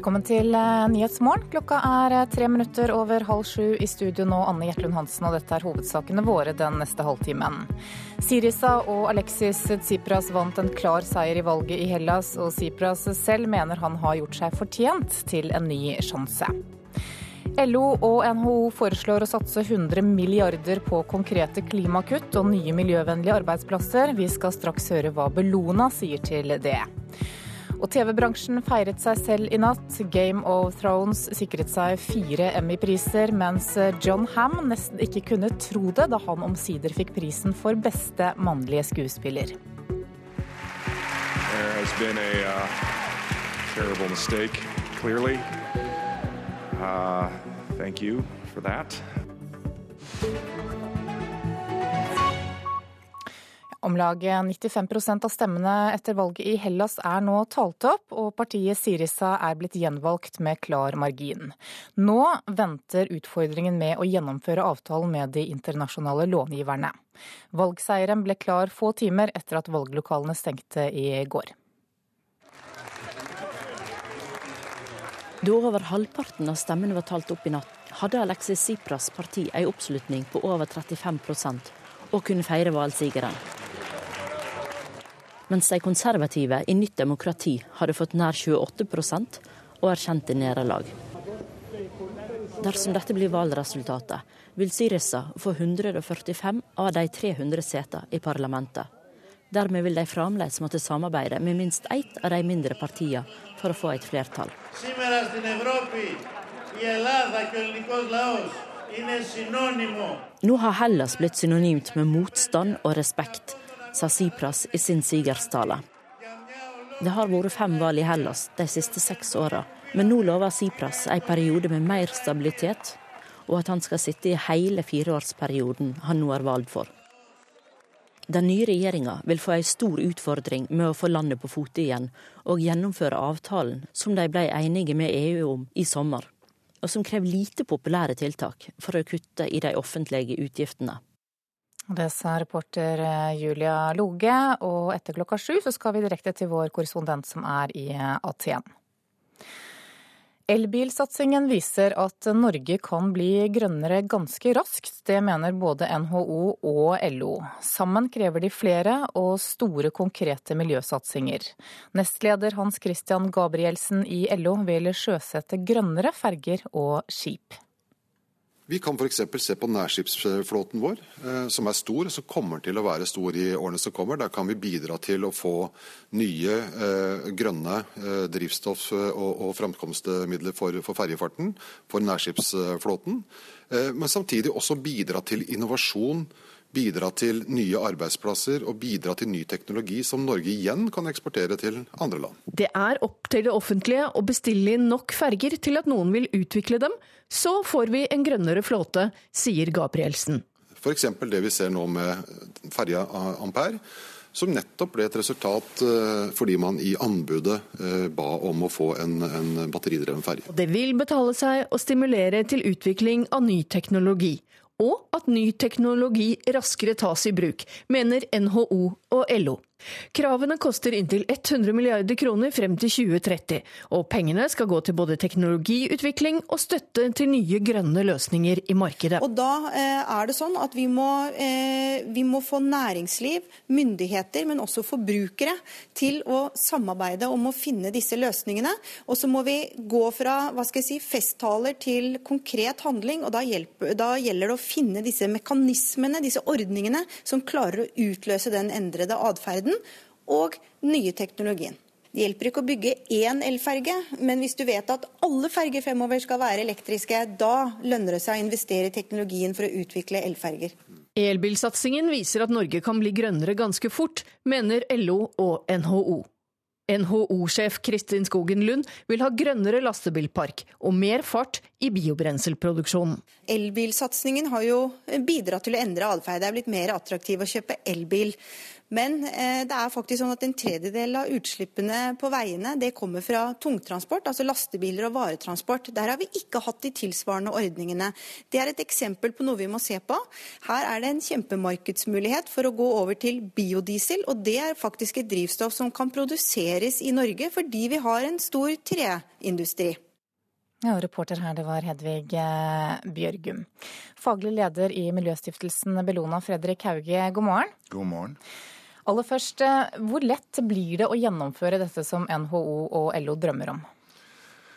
Velkommen til eh, Nyhetsmorgen. Klokka er eh, tre minutter over halv sju i studio nå, Anne Gjertlund Hansen, og dette er hovedsakene våre den neste halvtimen. Sirisa og Alexis Tsipras vant en klar seier i valget i Hellas, og Tsipras selv mener han har gjort seg fortjent til en ny sjanse. LO og NHO foreslår å satse 100 milliarder på konkrete klimakutt og nye miljøvennlige arbeidsplasser. Vi skal straks høre hva Bellona sier til det. Og TV-bransjen feiret seg selv i natt. Game of Thrones sikret seg fire Emmy-priser, mens John Ham nesten ikke kunne tro det da han omsider fikk prisen for beste mannlige skuespiller. Uh. Uh, thank you for that. Om lag 95% av stemmene etter valget i Hellas er nå talt opp, og partiet Sirisa er blitt gjenvalgt med klar margin. Nå venter utfordringen med å gjennomføre avtalen med de internasjonale långiverne. Valgseieren ble klar få timer etter at valglokalene stengte i går. Da over halvparten av stemmene var talt opp i natt, hadde Alexis Tsipras parti en oppslutning på over 35 og kunne feire valgsigeren mens de konservative i Nytt demokrati hadde fått nær 28% og erkjente nederlag. Dersom dette blir valgresultatet, vil Syrisa få 145 av de 300 setene i parlamentet. Dermed vil de fremdeles måtte samarbeide med minst ett av de mindre partiene for å få et flertall. Nå har Hellas blitt synonymt med motstand og respekt, sa Sipras i sin sigerstale. Det har vært fem valg i Hellas de siste seks åra, men nå lover Sipras en periode med mer stabilitet, og at han skal sitte i hele fireårsperioden han nå er valgt for. Den nye regjeringa vil få en stor utfordring med å få landet på fote igjen, og gjennomføre avtalen som de ble enige med EU om i sommer, og som krever lite populære tiltak for å kutte i de offentlige utgiftene. Det sa reporter eh, Julia Loge, og etter klokka sju så skal vi direkte til vår korrespondent som er i eh, Aten. Elbilsatsingen viser at Norge kan bli grønnere ganske raskt. Det mener både NHO og LO. Sammen krever de flere og store konkrete miljøsatsinger. Nestleder Hans Christian Gabrielsen i LO vil sjøsette grønnere ferger og skip. Vi kan f.eks. se på nærskipsflåten vår, eh, som er stor, og som kommer til å være stor i årene som kommer. Der kan vi bidra til å få nye eh, grønne eh, drivstoff- og, framkomstmidler for ferjefarten, for nærskipsflåten. Men samtidig også bidra til innovasjon bidra til nye arbeidsplasser og bidra til ny teknologi som Norge igjen kan eksportere til andre land. Det er opp til det offentlige å bestille inn nok ferger til at noen vil utvikle dem. Så får vi en grønnere flåte, sier Gabrielsen. F.eks. det vi ser nå med ferja Ampere. Som nettopp ble et resultat eh, fordi man i anbudet eh, ba om å få en, en batteridreven ferje. Det vil betale seg å stimulere til utvikling av ny teknologi og at ny teknologi raskere tas i bruk, mener NHO og LO. Kravene koster inntil 100 milliarder kroner frem til 2030, og pengene skal gå til både teknologiutvikling og støtte til nye grønne løsninger i markedet. Og Da eh, er det sånn at vi må, eh, vi må få næringsliv, myndigheter, men også forbrukere til å samarbeide om å finne disse løsningene. Og så må vi gå fra hva skal jeg si, festtaler til konkret handling. og da, hjelper, da gjelder det å finne disse mekanismene, disse ordningene, som klarer å utløse den endrede atferden og nye teknologien. Det hjelper ikke å bygge én elferge, men hvis du vet at alle ferger fremover skal være elektriske, da lønner det seg å investere i teknologien for å utvikle elferger. Elbilsatsingen viser at Norge kan bli grønnere ganske fort, mener LO og NHO. NHO-sjef Kristin Skogen Lund vil ha grønnere lastebilpark og mer fart i biobrenselproduksjonen. Elbilsatsingen har jo bidratt til å endre atferd. Det er blitt mer attraktivt å kjøpe elbil. Men eh, det er faktisk sånn at en tredjedel av utslippene på veiene det kommer fra tungtransport, altså lastebiler og varetransport. Der har vi ikke hatt de tilsvarende ordningene. Det er et eksempel på noe vi må se på. Her er det en kjempemarkedsmulighet for å gå over til biodiesel, og det er faktisk et drivstoff som kan produseres i Norge fordi vi har en stor treindustri. Ja, reporter her, det var Hedvig eh, Bjørgum. Faglig leder i miljøstiftelsen Bellona, Fredrik Hauge, god morgen. God morgen. Aller først, eh, hvor lett blir det å gjennomføre dette som NHO og LO drømmer om?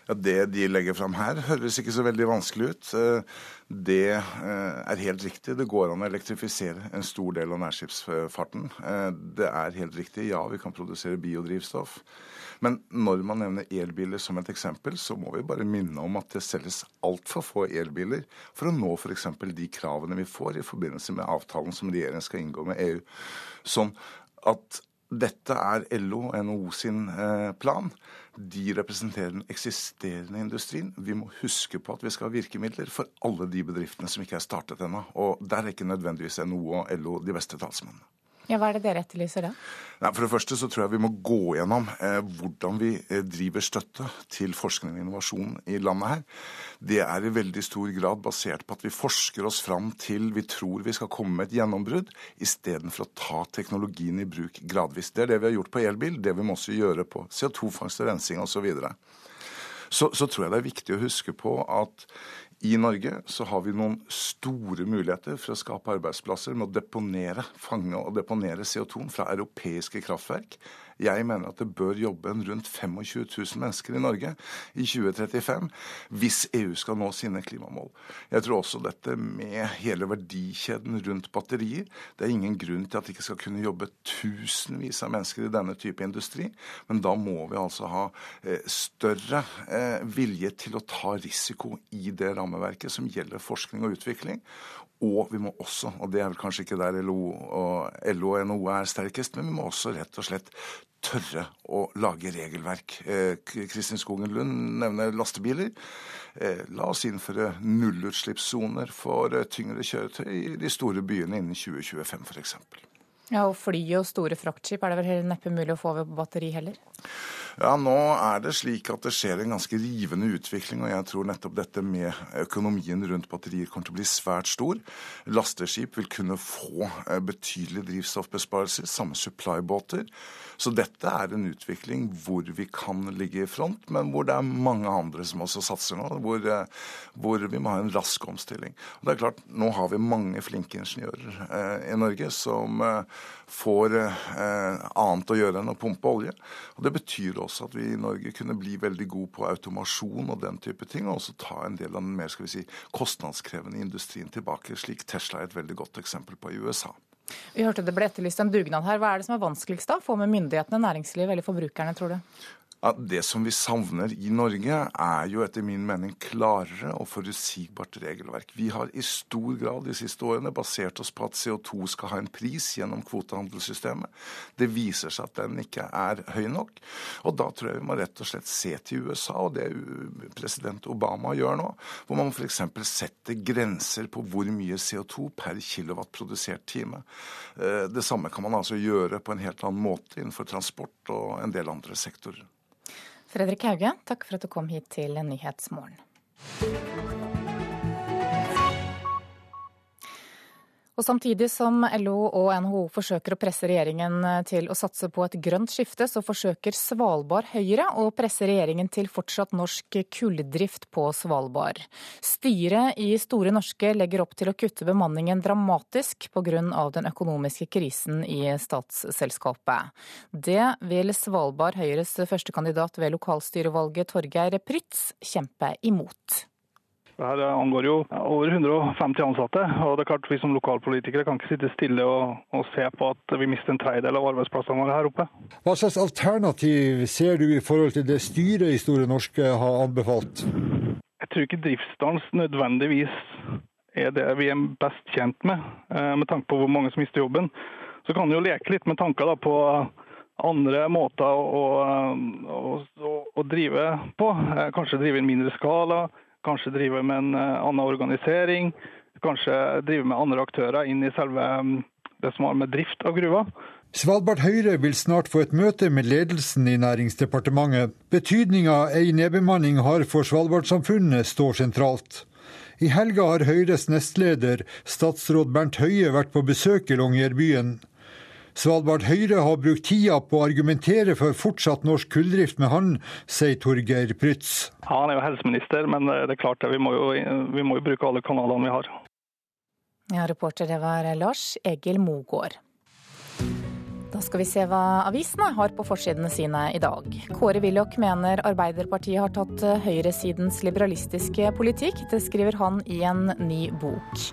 Ja, Det de legger fram her, høres ikke så veldig vanskelig ut. Eh, det eh, er helt riktig. Det går an å elektrifisere en stor del av nærskipsfarten. Det er helt riktig. Ja, vi kan produsere biodrivstoff. Men når man nevner elbiler som et eksempel, så må vi bare minne om at det selges altfor få elbiler for å nå f.eks. de kravene vi får i forbindelse med avtalen som regjeringen skal inngå med EU. Sånn at dette er LO og NHO sin eh, plan. De representerer den eksisterende industrien. Vi må huske på at vi skal ha virkemidler for alle de bedriftene som ikke er startet ennå. Og der er ikke nødvendigvis NHO og LO de beste talsmennene. Ja, Hva er det dere etterlyser da? Nei, for det første så tror jeg vi må gå gjennom eh, hvordan vi eh, driver støtte til forskning og innovasjon i landet her. Det er i veldig stor grad basert på at vi forsker oss fram til vi tror vi skal komme med et gjennombrudd, istedenfor å ta teknologien i bruk gradvis. Det er det vi har gjort på elbil, det vi må også gjøre på CO2-fangst og rensing osv. Så, så, så tror jeg det er viktig å huske på at i Norge så har vi noen store muligheter for å skape arbeidsplasser med å deponere, fange og deponere CO2 fra europeiske kraftverk. Jeg mener at det bør jobbe en rundt 25 000 mennesker i Norge i 2035 hvis EU skal nå sine klimamål. Jeg tror også dette med hele verdikjeden rundt batterier. Det er ingen grunn til at det ikke skal kunne jobbe tusenvis av mennesker i denne type industri, men da må vi altså ha eh, større eh, vilje til å ta risiko i det rammeverket som gjelder forskning og utvikling. Og vi må også, og det er vel kanskje ikke der LO og, LO og NHO er sterkest, men vi må også rett og slett tørre å lage regelverk. Eh, Kristin Skogen Lund nevner lastebiler. Eh, la oss innføre nullutslippssoner for eh, tyngre kjøretøy i de store byene innen 2025 f.eks. Ja, og fly og store fraktskip er det vel neppe mulig å få over på batteri heller? Ja, Nå er det slik at det skjer en ganske rivende utvikling, og jeg tror nettopp dette med økonomien rundt batterier kommer til å bli svært stor. Lasteskip vil kunne få eh, betydelige drivstoffbesparelser, samme supply-båter. Så dette er en utvikling hvor vi kan ligge i front, men hvor det er mange andre som også satser nå. Hvor, eh, hvor vi må ha en rask omstilling. Og det er klart, Nå har vi mange flinke ingeniører eh, i Norge som eh, får eh, annet å gjøre enn å pumpe olje. Og Det betyr også at vi i Norge kunne bli veldig gode på automasjon og den type ting, og også ta en del av den mer skal vi si, kostnadskrevende industrien tilbake, slik Tesla er et veldig godt eksempel på i USA. Vi hørte det ble etterlyst en dugnad her. Hva er det som er vanskeligst da? Få med myndighetene, næringslivet eller forbrukerne, tror du? At det som vi savner i Norge, er jo etter min mening klarere og forutsigbart regelverk. Vi har i stor grad de siste årene basert oss på at CO2 skal ha en pris gjennom kvotehandelssystemet. Det viser seg at den ikke er høy nok. Og da tror jeg vi må rett og slett se til USA, og det president Obama gjør nå, hvor man f.eks. setter grenser på hvor mye CO2 per kilowatt produsert time. Eh, det samme kan man altså gjøre på en helt annen måte innenfor transport og en del andre sektorer. Fredrik Hauge, takk for at du kom hit til Nyhetsmorgen. Og Samtidig som LO og NHO forsøker å presse regjeringen til å satse på et grønt skifte, så forsøker Svalbard Høyre å presse regjeringen til fortsatt norsk kulldrift på Svalbard. Styret i Store Norske legger opp til å kutte bemanningen dramatisk pga. den økonomiske krisen i statsselskapet. Det vil Svalbard Høyres førstekandidat ved lokalstyrevalget Torgeir Prytz kjempe imot. Dette angår jo over 150 ansatte. og det er klart Vi som lokalpolitikere kan ikke sitte stille og, og se på at vi mister en tredjedel av arbeidsplassene våre her oppe. Hva slags alternativ ser du i forhold til det styret i Store Norske har anbefalt? Jeg tror ikke driftsstans nødvendigvis er det vi er best kjent med, eh, med tanke på hvor mange som mister jobben. Så kan du jo leke litt med tanker på andre måter å, å, å, å drive på. Eh, kanskje drive i mindre skala kanskje drive med en annen organisering. Kanskje drive med andre aktører inn i selve mm, det som har med drift av gruva. Svalbard Høyre vil snart få et møte med ledelsen i Næringsdepartementet. Betydninga ei nedbemanning har for Svalbard-samfunnet står sentralt. I helga har Høyres nestleder, statsråd Bernt Høie, vært på besøk i Longyearbyen. Svalbard Høyre har brukt tida på å argumentere for fortsatt norsk kulldrift med han, sier Torgeir Prytz. Ja, han er jo helseminister, men det er klart det. Vi må jo, vi må jo bruke alle kanalene vi har. Ja, reporter det var Lars Egil Mogård. Da skal vi se hva avisene har på forsidene sine i dag. Kåre Willoch mener Arbeiderpartiet har tatt høyresidens liberalistiske politikk. Det skriver han i en ny bok.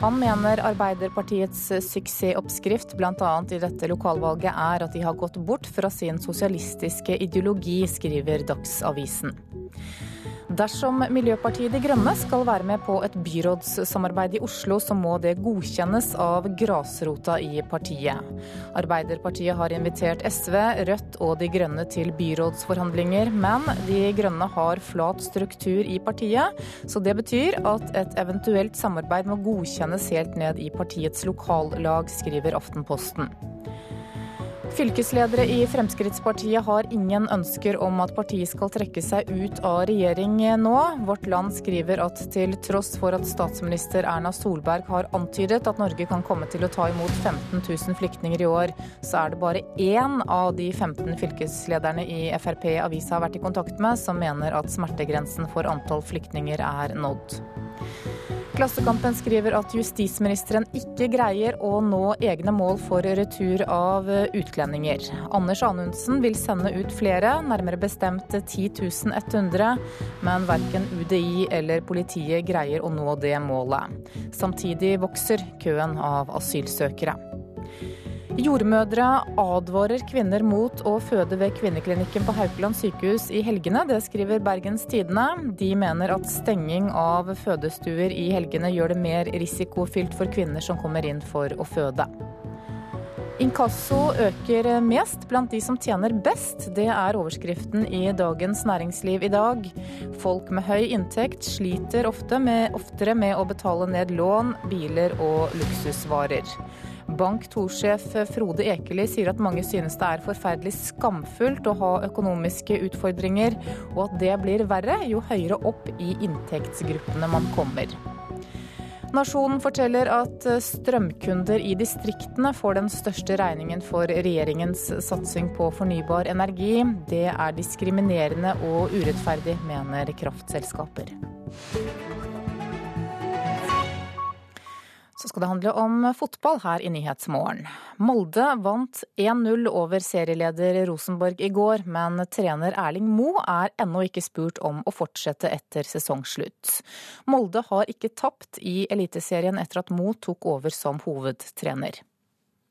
Han mener Arbeiderpartiets suksessoppskrift bl.a. i dette lokalvalget er at de har gått bort fra sin sosialistiske ideologi, skriver Dagsavisen. Dersom Miljøpartiet De Grønne skal være med på et byrådssamarbeid i Oslo, så må det godkjennes av grasrota i partiet. Arbeiderpartiet har invitert SV, Rødt og De Grønne til byrådsforhandlinger, men De Grønne har flat struktur i partiet, så det betyr at et eventuelt samarbeid må godkjennes helt ned i partiets lokallag, skriver Aftenposten. Fylkesledere i Fremskrittspartiet har ingen ønsker om at partiet skal trekke seg ut av regjering nå. Vårt Land skriver at til tross for at statsminister Erna Solberg har antydet at Norge kan komme til å ta imot 15 000 flyktninger i år, så er det bare én av de 15 fylkeslederne i Frp avisa har vært i kontakt med, som mener at smertegrensen for antall flyktninger er nådd. Klassekampen skriver at justisministeren ikke greier å nå egne mål for retur av utlendinger. Anders Anundsen vil sende ut flere, nærmere bestemt 10 100, men verken UDI eller politiet greier å nå det målet. Samtidig vokser køen av asylsøkere. Jordmødre advarer kvinner mot å føde ved kvinneklinikken på Haukeland sykehus i helgene. Det skriver Bergens Tidende. De mener at stenging av fødestuer i helgene gjør det mer risikofylt for kvinner som kommer inn for å føde. Inkasso øker mest blant de som tjener best. Det er overskriften i Dagens Næringsliv i dag. Folk med høy inntekt sliter ofte med, oftere med å betale ned lån, biler og luksusvarer. Bank 2-sjef Frode Ekeli sier at mange synes det er forferdelig skamfullt å ha økonomiske utfordringer, og at det blir verre jo høyere opp i inntektsgruppene man kommer. Nasjonen forteller at strømkunder i distriktene får den største regningen for regjeringens satsing på fornybar energi. Det er diskriminerende og urettferdig, mener kraftselskaper. Så skal det handle om fotball her i Nyhetsmorgen. Molde vant 1-0 over serieleder Rosenborg i går, men trener Erling Moe er ennå ikke spurt om å fortsette etter sesongslutt. Molde har ikke tapt i Eliteserien etter at Moe tok over som hovedtrener.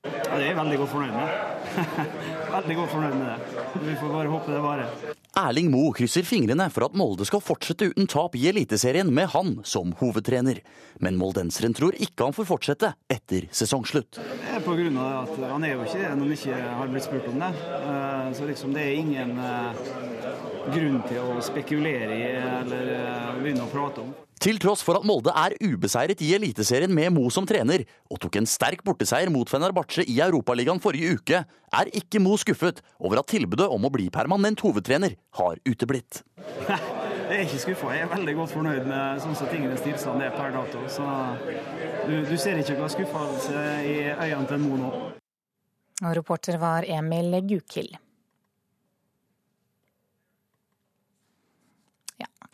Ja, det er jeg veldig godt fornøyd med. veldig godt fornøyd med det. Vi får bare håpe det varer. Erling Moe krysser fingrene for at Molde skal fortsette uten tap i Eliteserien med han som hovedtrener. Men moldenseren tror ikke han får fortsette etter sesongslutt. Det er på grunn av at Han er jo ikke det når han ikke har blitt spurt om det. Eh, så liksom det er ingen eh, grunn til å spekulere i eller eh, begynne å prate om. Til tross for at Molde er ubeseiret i Eliteserien med Mo som trener, og tok en sterk borteseier mot Fenerbahçe i Europaligaen forrige uke, er ikke Mo skuffet over at tilbudet om å bli permanent hovedtrener har uteblitt. Jeg er ikke skuffa. Jeg er veldig godt fornøyd med sånn som tingenes tilstand er per dato. Så du, du ser ikke noen skuffelse i øynene til Mo nå. Og reporter var Emil Gukild.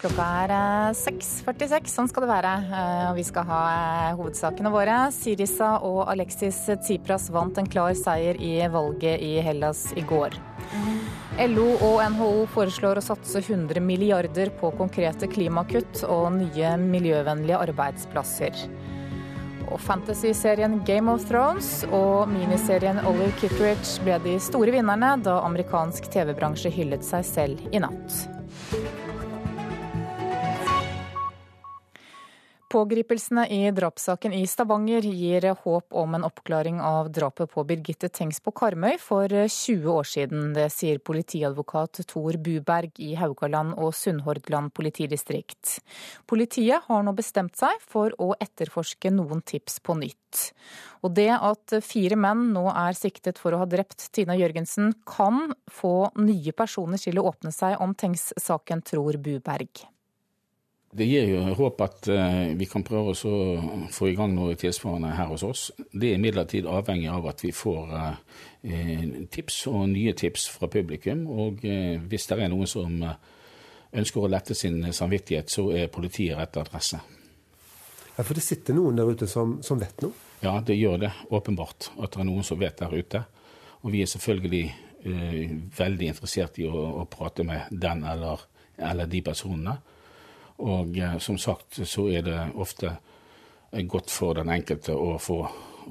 Klokka er 6.46, eh, sånn skal det være. Eh, og vi skal ha eh, hovedsakene våre. Sirisa og Alexis Tsipras vant en klar seier i valget i Hellas i går. LO og NHO foreslår å satse 100 milliarder på konkrete klimakutt og nye miljøvennlige arbeidsplasser. Og Fantasy-serien Game of Thrones og miniserien Olive Kitteridge ble de store vinnerne da amerikansk TV-bransje hyllet seg selv i natt. Pågripelsene i drapssaken i Stavanger gir håp om en oppklaring av drapet på Birgitte Tengs på Karmøy for 20 år siden. Det sier politiadvokat Tor Buberg i Haugaland og Sunnhordland politidistrikt. Politiet har nå bestemt seg for å etterforske noen tips på nytt. Og det at fire menn nå er siktet for å ha drept Tina Jørgensen, kan få nye personer til å åpne seg om Tengs-saken, tror Buberg. Det gir jo håp at eh, vi kan prøve å få i gang noe tilsvarende her hos oss. Det er imidlertid avhengig av at vi får eh, tips og nye tips fra publikum. Og eh, hvis det er noen som ønsker å lette sin samvittighet, så er politiet rett adresse. Ja, For det sitter noen der ute som, som vet noe? Ja, det gjør det. Åpenbart. At det er noen som vet der ute. Og vi er selvfølgelig eh, veldig interessert i å, å prate med den eller, eller de personene. Og eh, som sagt så er det ofte godt for den enkelte å få,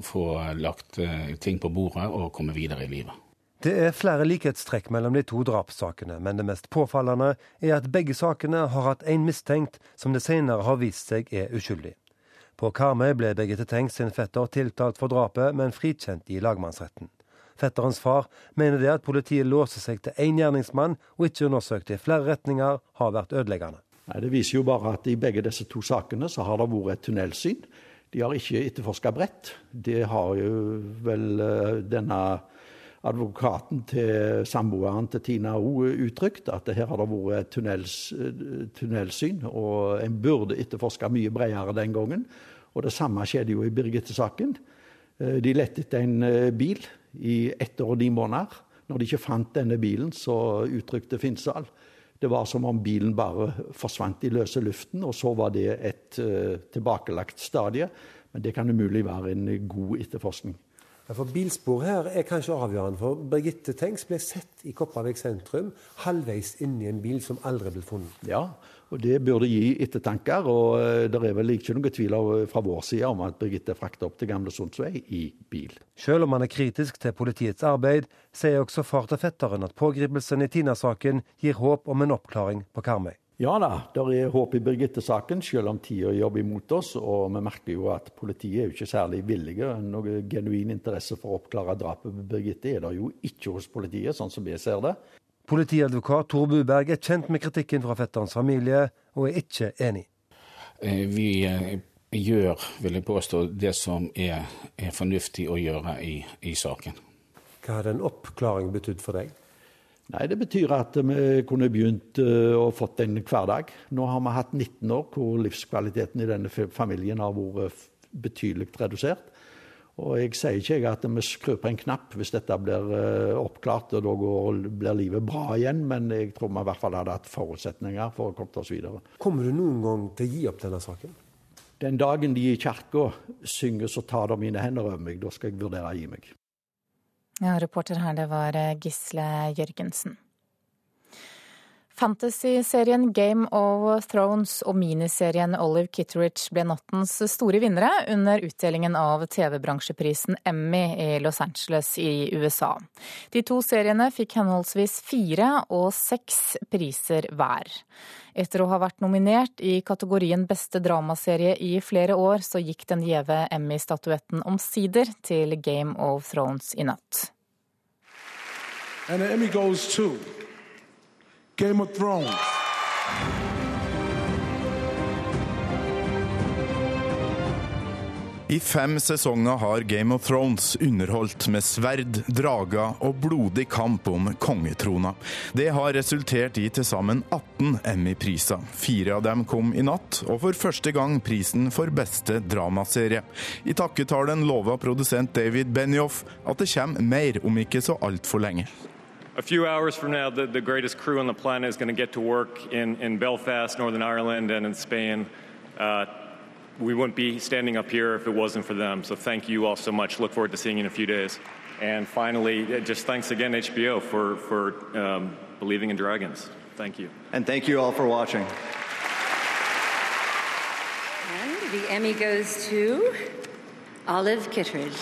få lagt eh, ting på bordet og komme videre i livet. Det er flere likhetstrekk mellom de to drapssakene, men det mest påfallende er at begge sakene har hatt en mistenkt som det senere har vist seg er uskyldig. På Karmøy ble Birgitte Tengs sin fetter tiltalt for drapet, men frikjent i lagmannsretten. Fetterens far mener det at politiet låser seg til én gjerningsmann og ikke undersøkte i flere retninger, har vært ødeleggende. Nei, Det viser jo bare at i begge disse to sakene så har det vært et tunnelsyn. De har ikke etterforska bredt. Det har jo vel uh, denne advokaten til samboeren til Tina òg uttrykt, at her har det vært et uh, tunnelsyn. Og en burde etterforska mye bredere den gangen. Og det samme skjedde jo i Birgitte-saken. Uh, de lette etter en bil i ett år og ni måneder. Når de ikke fant denne bilen, så uttrykte Finnsdal det var som om bilen bare forsvant i løse luften, og så var det et uh, tilbakelagt stadie. Men det kan umulig være en god etterforskning. Ja, for Bilspor her er kanskje avgjørende. for Birgitte Tengs ble sett i Kopervik sentrum halvveis inni en bil som aldri ble funnet. Ja, og Det burde gi ettertanker. og eh, Det er vel ikke noe tvil fra vår side om at Birgitte frakta opp til Gamle Sundsvei i bil. Selv om han er kritisk til politiets arbeid, sier også far til fetteren at pågripelsen i Tina-saken gir håp om en oppklaring på Karmøy. Ja da, det er håp i Birgitte-saken, selv om tida jobber imot oss. Og vi merker jo at politiet er jo ikke særlig villige. Noe genuin interesse for å oppklare drapet på Birgitte er det jo ikke hos politiet, sånn som jeg ser det. Politiadvokat Tor Buberg er kjent med kritikken fra fetterens familie, og er ikke enig. Eh, vi eh, gjør, vil jeg påstå, det som er, er fornuftig å gjøre i, i saken. Hva har en oppklaring betydd for deg? Nei, Det betyr at vi kunne begynt og fått en hverdag. Nå har vi hatt 19 år hvor livskvaliteten i denne familien har vært betydelig redusert. Og jeg sier ikke at vi skrur på en knapp hvis dette blir uh, oppklart, og da går, blir livet bra igjen, men jeg tror vi i hvert fall hadde hatt forutsetninger for å komme oss videre. Kommer du noen gang til å gi opp denne saken? Den dagen de i kirka synger 'Så tar de mine hender over meg', da skal jeg vurdere å gi meg. Ja, reporter her, det var eh, Gisle Jørgensen. Fantasy-serien Game of Thrones og miniserien Olive Kitteridge ble nattens store vinnere under utdelingen av TV-bransjeprisen Emmy i Los Angeles i USA. De to seriene fikk henholdsvis fire og seks priser hver. Etter å ha vært nominert i kategorien beste dramaserie i flere år, så gikk den gjeve Emmy-statuetten omsider til Game of Thrones i natt. And the Emmy goes to Game of Thrones. I fem sesonger har Game of Thrones underholdt med sverd, drager og blodig kamp om kongetrona. Det har resultert i til sammen 18 Emmy-priser. Fire av dem kom i natt, og for første gang prisen for beste dramaserie. I takketalen lova produsent David Benioff at det kommer mer om ikke så altfor lenge. a few hours from now, the, the greatest crew on the planet is going to get to work in, in Belfast, Northern Ireland, and in Spain. Uh, we wouldn't be standing up here if it wasn't for them. So thank you all so much. Look forward to seeing you in a few days. And finally, uh, just thanks again, HBO, for, for um, believing in dragons. Thank you. And thank you all for watching. And the Emmy goes to Olive Kittredge.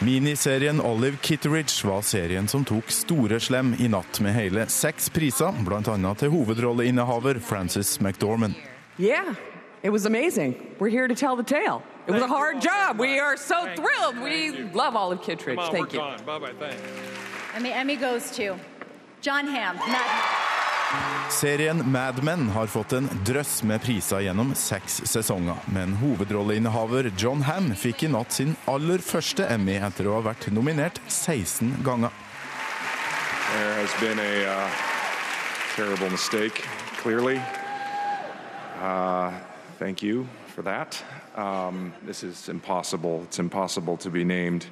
Miniserien Olive Kitteridge var serien som tok store slem i natt med hele seks priser, bl.a. til hovedrolleinnehaver Frances McDormand. Yeah, It was amazing. We're here to tell the tale. It was a hard job. We are so thrilled. We love Olive Kittredge. Thank you. Bye bye. Thanks. And the Emmy goes to John Hamm. Serien Mad Men har fått en drøss med priser gjennom seks sesonger, men hovedrolleinnehaver John Ham fikk i natt sin aller første Emmy etter å ha vært nominert 16 ganger. There has been a uh, terrible mistake, clearly. Uh, thank you for that. Um, this is impossible. It's impossible to be named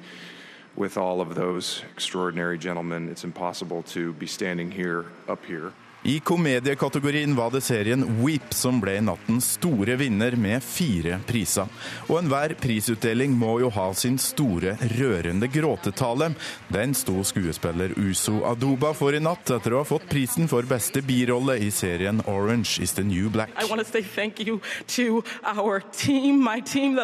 with all of those extraordinary gentlemen. It's impossible to be standing here, up here. I komediekategorien var det serien Weep som ble nattens store vinner med fire priser. Og enhver prisutdeling må jo ha sin store, rørende gråtetale. Den sto skuespiller Uso Aduba for i natt, etter å ha fått prisen for beste birolle i serien Orange is the New Black. Team, team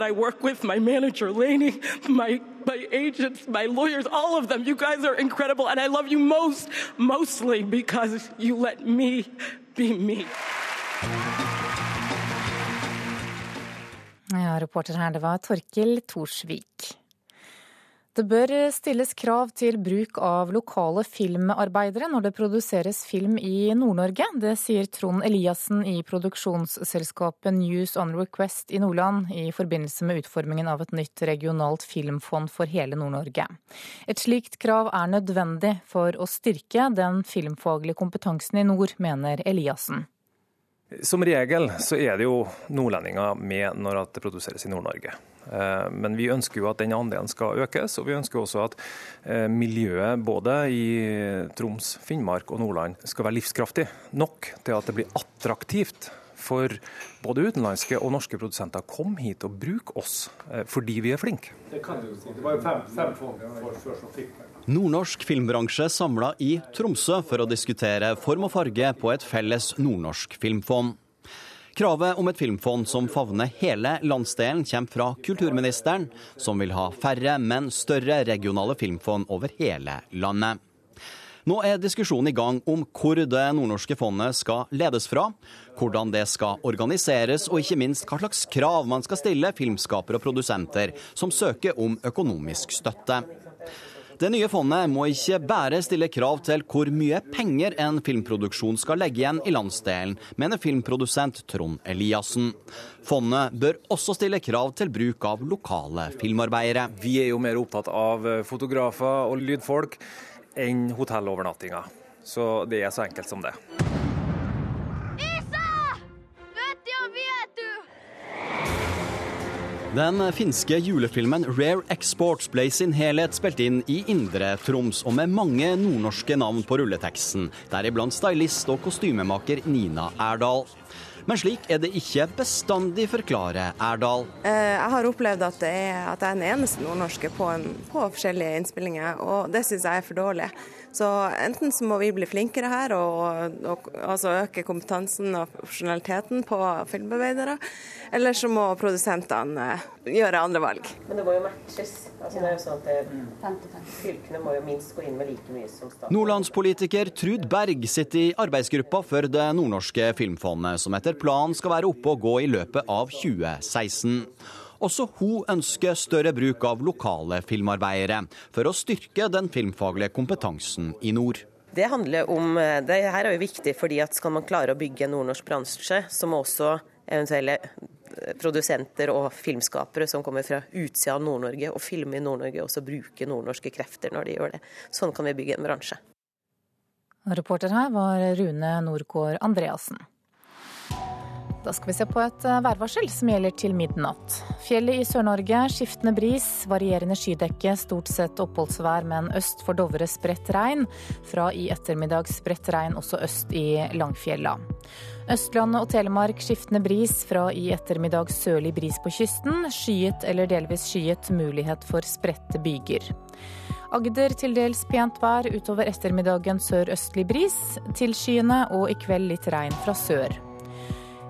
with, my manager Laney, my my agents, my lawyers, all of them. You guys are incredible, and I love you most, mostly because you let me be me. Ja, reporter her, det var Torkil Torsvik. Det bør stilles krav til bruk av lokale filmarbeidere når det produseres film i Nord-Norge. Det sier Trond Eliassen i produksjonsselskapet News on Request i Nordland i forbindelse med utformingen av et nytt regionalt filmfond for hele Nord-Norge. Et slikt krav er nødvendig for å styrke den filmfaglige kompetansen i nord, mener Eliassen. Som regel så er det jo nordlendinger med når det produseres i Nord-Norge. Eh, men vi ønsker jo at den andelen skal økes, og vi ønsker også at eh, miljøet både i Troms, Finnmark og Nordland skal være livskraftig nok til at det blir attraktivt for både utenlandske og norske produsenter å komme hit og bruke oss eh, fordi vi er flinke. Det kan du si. Det var jo fem, fem fond før som fikk Nordnorsk filmbransje samla i Tromsø for å diskutere form og farge på et felles nordnorsk filmfond. Kravet om et filmfond som favner hele landsdelen, kommer fra kulturministeren, som vil ha færre, men større regionale filmfond over hele landet. Nå er diskusjonen i gang om hvor det nordnorske fondet skal ledes fra, hvordan det skal organiseres, og ikke minst hva slags krav man skal stille filmskapere og produsenter som søker om økonomisk støtte. Det nye fondet må ikke bare stille krav til hvor mye penger en filmproduksjon skal legge igjen i landsdelen, mener filmprodusent Trond Eliassen. Fondet bør også stille krav til bruk av lokale filmarbeidere. Vi er jo mer opptatt av fotografer og lydfolk enn hotellovernattinger. Så det er så enkelt som det. Den finske julefilmen Rare Exports ble i sin helhet spilt inn i Indre Troms, og med mange nordnorske navn på rulleteksten, deriblant stylist og kostymemaker Nina Erdal. Men slik er det ikke bestandig, forklarer Erdal. Eh, jeg har opplevd at, er, at jeg er den eneste nordnorske på, en, på forskjellige innspillinger, og det syns jeg er for dårlig. Så enten så må vi bli flinkere her og, og altså øke kompetansen og profesjonaliteten på filmarbeidere, eller så må produsentene gjøre andre valg. Men det må jo matches. Altså, det er jo sånn at det, Fylkene må jo minst gå inn med like mye som staten. Nordlandspolitiker Trud Berg sitter i arbeidsgruppa for det nordnorske filmfondet, som etter planen skal være oppe og gå i løpet av 2016. Også hun ønsker større bruk av lokale filmarbeidere, for å styrke den filmfaglige kompetansen i nord. Det handler om, det her er jo viktig fordi at skal man klare å bygge en nordnorsk bransje, så må også eventuelle produsenter og filmskapere som kommer fra utsida av Nord-Norge og filmer i Nord-Norge, også bruke nordnorske krefter når de gjør det. Sånn kan vi bygge en bransje. Reporter her var Rune Nordgård Andreassen. Da skal vi se på et eh, værvarsel som gjelder til midnatt. Fjellet i Sør-Norge skiftende bris, varierende skydekke, stort sett oppholdsvær, men øst for Dovre spredt regn. Fra i ettermiddag spredt regn også øst i Langfjella. Østlandet og Telemark skiftende bris, fra i ettermiddag sørlig bris på kysten. Skyet eller delvis skyet, mulighet for spredte byger. Agder til dels pent vær, utover ettermiddagen sørøstlig bris. Tilskyende og i kveld litt regn fra sør.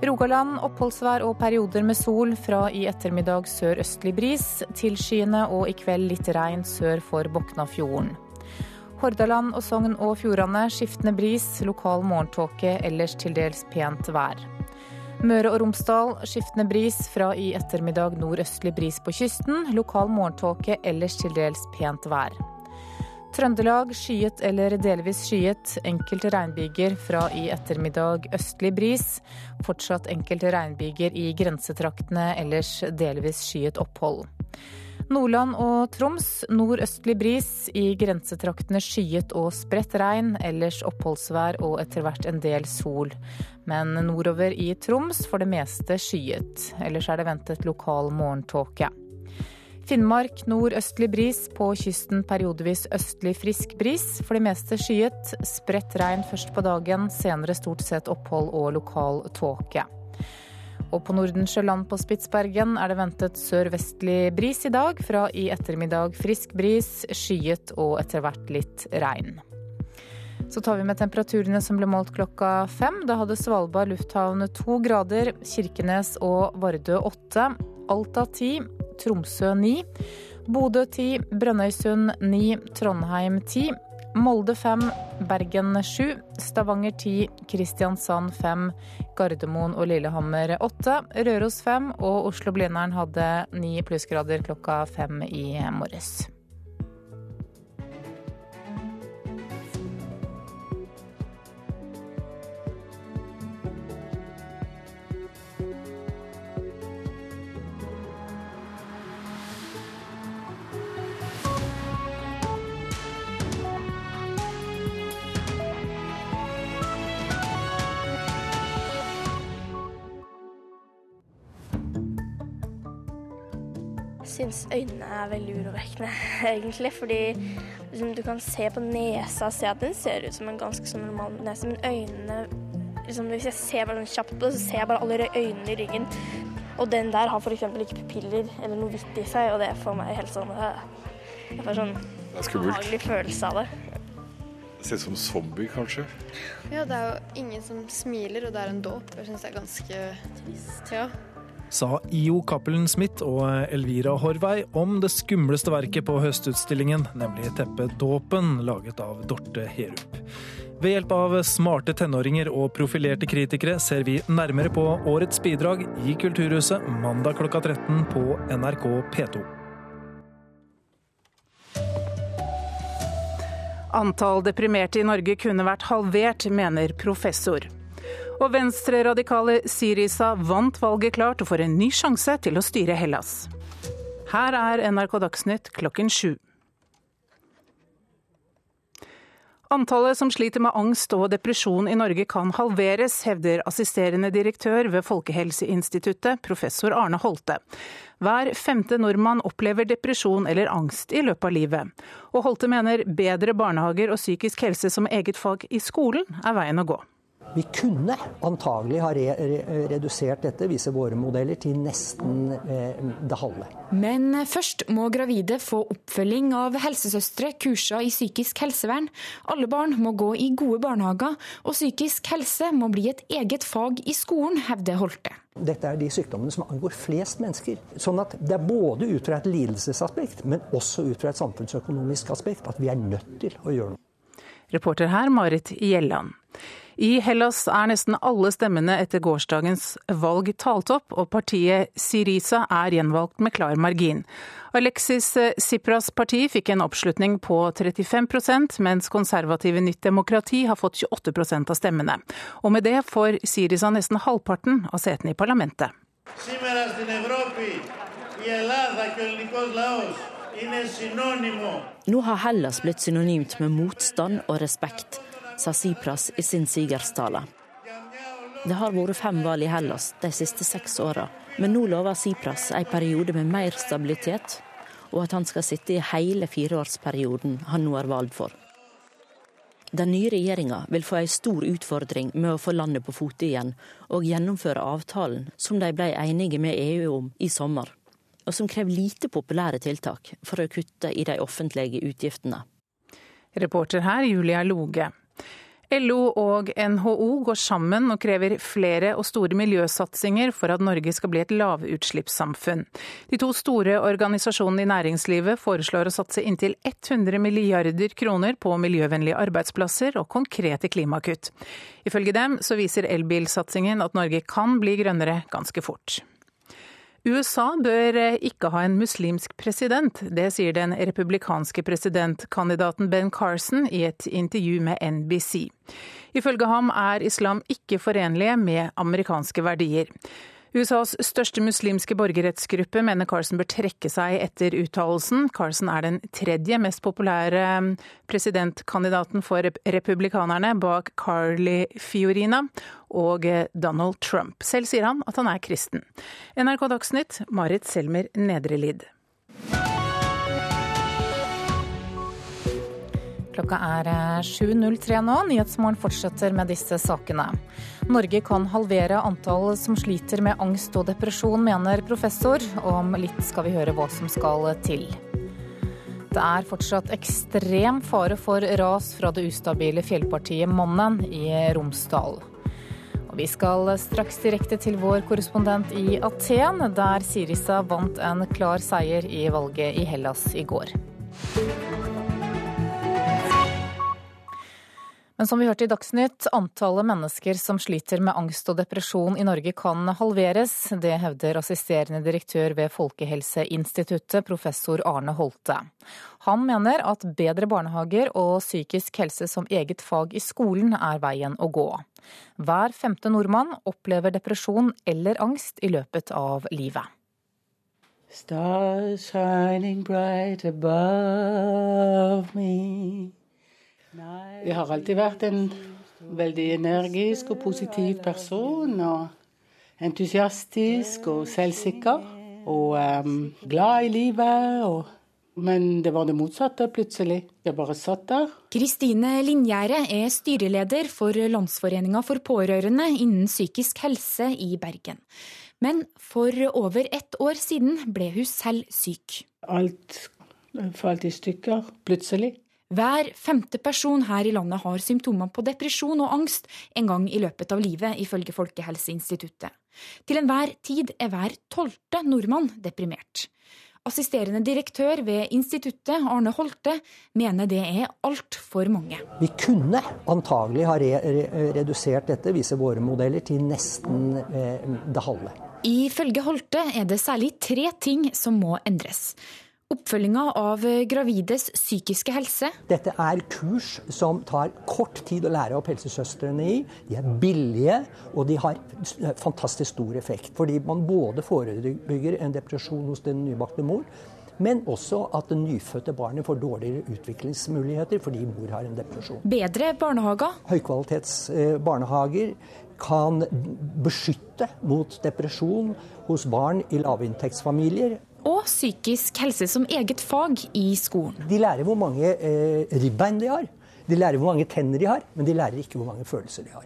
Rogaland oppholdsvær og perioder med sol. Fra i ettermiddag sørøstlig bris. Tilskyende og i kveld litt regn sør for Boknafjorden. Hordaland og Sogn og Fjordane skiftende bris, lokal morgentåke, ellers til dels pent vær. Møre og Romsdal skiftende bris, fra i ettermiddag nordøstlig bris på kysten. Lokal morgentåke, ellers til dels pent vær. Trøndelag skyet eller delvis skyet. Enkelte regnbyger fra i ettermiddag østlig bris. Fortsatt enkelte regnbyger i grensetraktene, ellers delvis skyet opphold. Nordland og Troms nordøstlig bris. I grensetraktene skyet og spredt regn. Ellers oppholdsvær og etter hvert en del sol. Men nordover i Troms for det meste skyet. Ellers er det ventet lokal morgentåke. Finnmark nordøstlig bris, på kysten periodevis østlig frisk bris. For det meste skyet. Spredt regn først på dagen, senere stort sett opphold og lokal tåke. Og på Nordensjøland på Spitsbergen er det ventet sørvestlig bris i dag. Fra i ettermiddag frisk bris, skyet og etter hvert litt regn. Så tar vi med temperaturene som ble målt klokka fem. Da hadde Svalbard lufthavn to grader, Kirkenes og Vardø åtte, Alta 10, Tromsø 9, Bodø 10, Brønnøysund 9, Trondheim 10, Molde 5, Bergen 7, Stavanger 10, Kristiansand 5, Gardermoen og Lillehammer 8, Røros 5 og Oslo-Blindern hadde 9 plussgrader klokka 5 i morges. Syns øynene er veldig urovekkende, egentlig. Fordi liksom, du kan se på nesa og se at den ser ut som en ganske sånn normal nese, men øynene liksom, Hvis jeg ser bare sånn kjapt på det, så ser jeg bare alle øynene i ryggen. Og den der har f.eks. ikke pupiller eller noe hvitt i seg, og det får meg helt sånn Jeg får sånn behagelig følelse av det. Det ser ut som zombie, kanskje? Ja, det er jo ingen som smiler, og det er en dåp. Jeg syns det er ganske trist. Ja sa IO Cappelen Smith og Elvira Horvei om det skumleste verket på høstutstillingen, nemlig teppet Dåpen, laget av Dorte Herup. Ved hjelp av smarte tenåringer og profilerte kritikere ser vi nærmere på årets bidrag i Kulturhuset mandag klokka 13 på NRK P2. Antall deprimerte i Norge kunne vært halvert, mener professor. Og venstreradikale Sirisa vant valget klart og får en ny sjanse til å styre Hellas. Her er NRK Dagsnytt klokken sju. Antallet som sliter med angst og depresjon i Norge kan halveres, hevder assisterende direktør ved Folkehelseinstituttet, professor Arne Holte. Hver femte nordmann opplever depresjon eller angst i løpet av livet. Og Holte mener bedre barnehager og psykisk helse som eget fag i skolen er veien å gå. Vi kunne antagelig ha re redusert dette, viser våre modeller, til nesten eh, det halve. Men først må gravide få oppfølging av helsesøstre kurser i psykisk helsevern. Alle barn må gå i gode barnehager, og psykisk helse må bli et eget fag i skolen, hevder Holte. Dette er de sykdommene som angår flest mennesker. Sånn at det er både ut fra et lidelsesaspekt, men også ut fra et samfunnsøkonomisk aspekt at vi er nødt til å gjøre noe. Reporter her Marit Gjelland. I Hellas er nesten alle stemmene etter gårsdagens valg talt opp, og partiet Syriza er gjenvalgt med klar margin. Alexis Tsipras parti fikk en oppslutning på 35% mens konservative Nytt demokrati har fått 28% av stemmene. Og med det får Syriza nesten halvparten av setene i parlamentet. Nå har Hellas blitt synonymt med motstand og respekt sa Sipras i sin sigerstale. Det har vært fem valg i Hellas de siste seks åra, men nå lover Sipras en periode med mer stabilitet, og at han skal sitte i hele fireårsperioden han nå er valgt for. Den nye regjeringa vil få en stor utfordring med å få landet på fote igjen, og gjennomføre avtalen som de ble enige med EU om i sommer, og som krever lite populære tiltak for å kutte i de offentlige utgiftene. Reporter her, Julia Loge. LO og NHO går sammen og krever flere og store miljøsatsinger for at Norge skal bli et lavutslippssamfunn. De to store organisasjonene i næringslivet foreslår å satse inntil 100 milliarder kroner på miljøvennlige arbeidsplasser og konkrete klimakutt. Ifølge dem så viser elbilsatsingen at Norge kan bli grønnere ganske fort. USA bør eh, ikke ha en muslimsk president. Det sier den republikanske presidentkandidaten Ben Carson i et intervju med NBC. Ifølge ham er islam ikke forenlige med amerikanske verdier. USAs største muslimske borgerrettsgruppe mener Carson bør trekke seg etter uttalelsen. Carson er den tredje mest populære presidentkandidaten for republikanerne bak Carly Fiorina og Donald Trump. Selv sier han at han er kristen. NRK Dagsnytt, Marit Selmer Nedrelid. Klokka er 7.03 nå. Nyhetsmorgen fortsetter med disse sakene. Norge kan halvere antall som sliter med angst og depresjon, mener professor. Om litt skal vi høre hva som skal til. Det er fortsatt ekstrem fare for ras fra det ustabile fjellpartiet Mannen i Romsdal. Og vi skal straks direkte til vår korrespondent i Aten, der Sirisa vant en klar seier i valget i Hellas i går. Men som vi hørte i Dagsnytt, antallet mennesker som sliter med angst og depresjon i Norge kan halveres. Det hevder assisterende direktør ved Folkehelseinstituttet, professor Arne Holte. Han mener at bedre barnehager og psykisk helse som eget fag i skolen er veien å gå. Hver femte nordmann opplever depresjon eller angst i løpet av livet. Stars shining bright above me. Jeg har alltid vært en veldig energisk og positiv person. Og entusiastisk og selvsikker. Og um, glad i livet. Og, men det var det motsatte plutselig. Jeg bare satt der. Kristine Lingjære er styreleder for Landsforeninga for pårørende innen psykisk helse i Bergen. Men for over ett år siden ble hun selv syk. Alt falt i stykker plutselig. Hver femte person her i landet har symptomer på depresjon og angst en gang i løpet av livet, ifølge Folkehelseinstituttet. Til enhver tid er hver tolvte nordmann deprimert. Assisterende direktør ved instituttet, Arne Holte, mener det er altfor mange. Vi kunne antagelig ha re redusert dette, viser våre modeller, til nesten eh, det halve. Ifølge Holte er det særlig tre ting som må endres. Oppfølginga av gravides psykiske helse. Dette er kurs som tar kort tid å lære opp helsesøstrene i. De er billige, og de har fantastisk stor effekt. Fordi man både forebygger en depresjon hos den nybakte mor, men også at det nyfødte barnet får dårligere utviklingsmuligheter fordi mor har en depresjon. Bedre barnehager? Høykvalitets barnehager kan beskytte mot depresjon hos barn i lavinntektsfamilier og psykisk helse som eget fag i skolen. De lærer hvor mange eh, ribbein de har, de lærer hvor mange tenner de har, men de lærer ikke hvor mange følelser de har.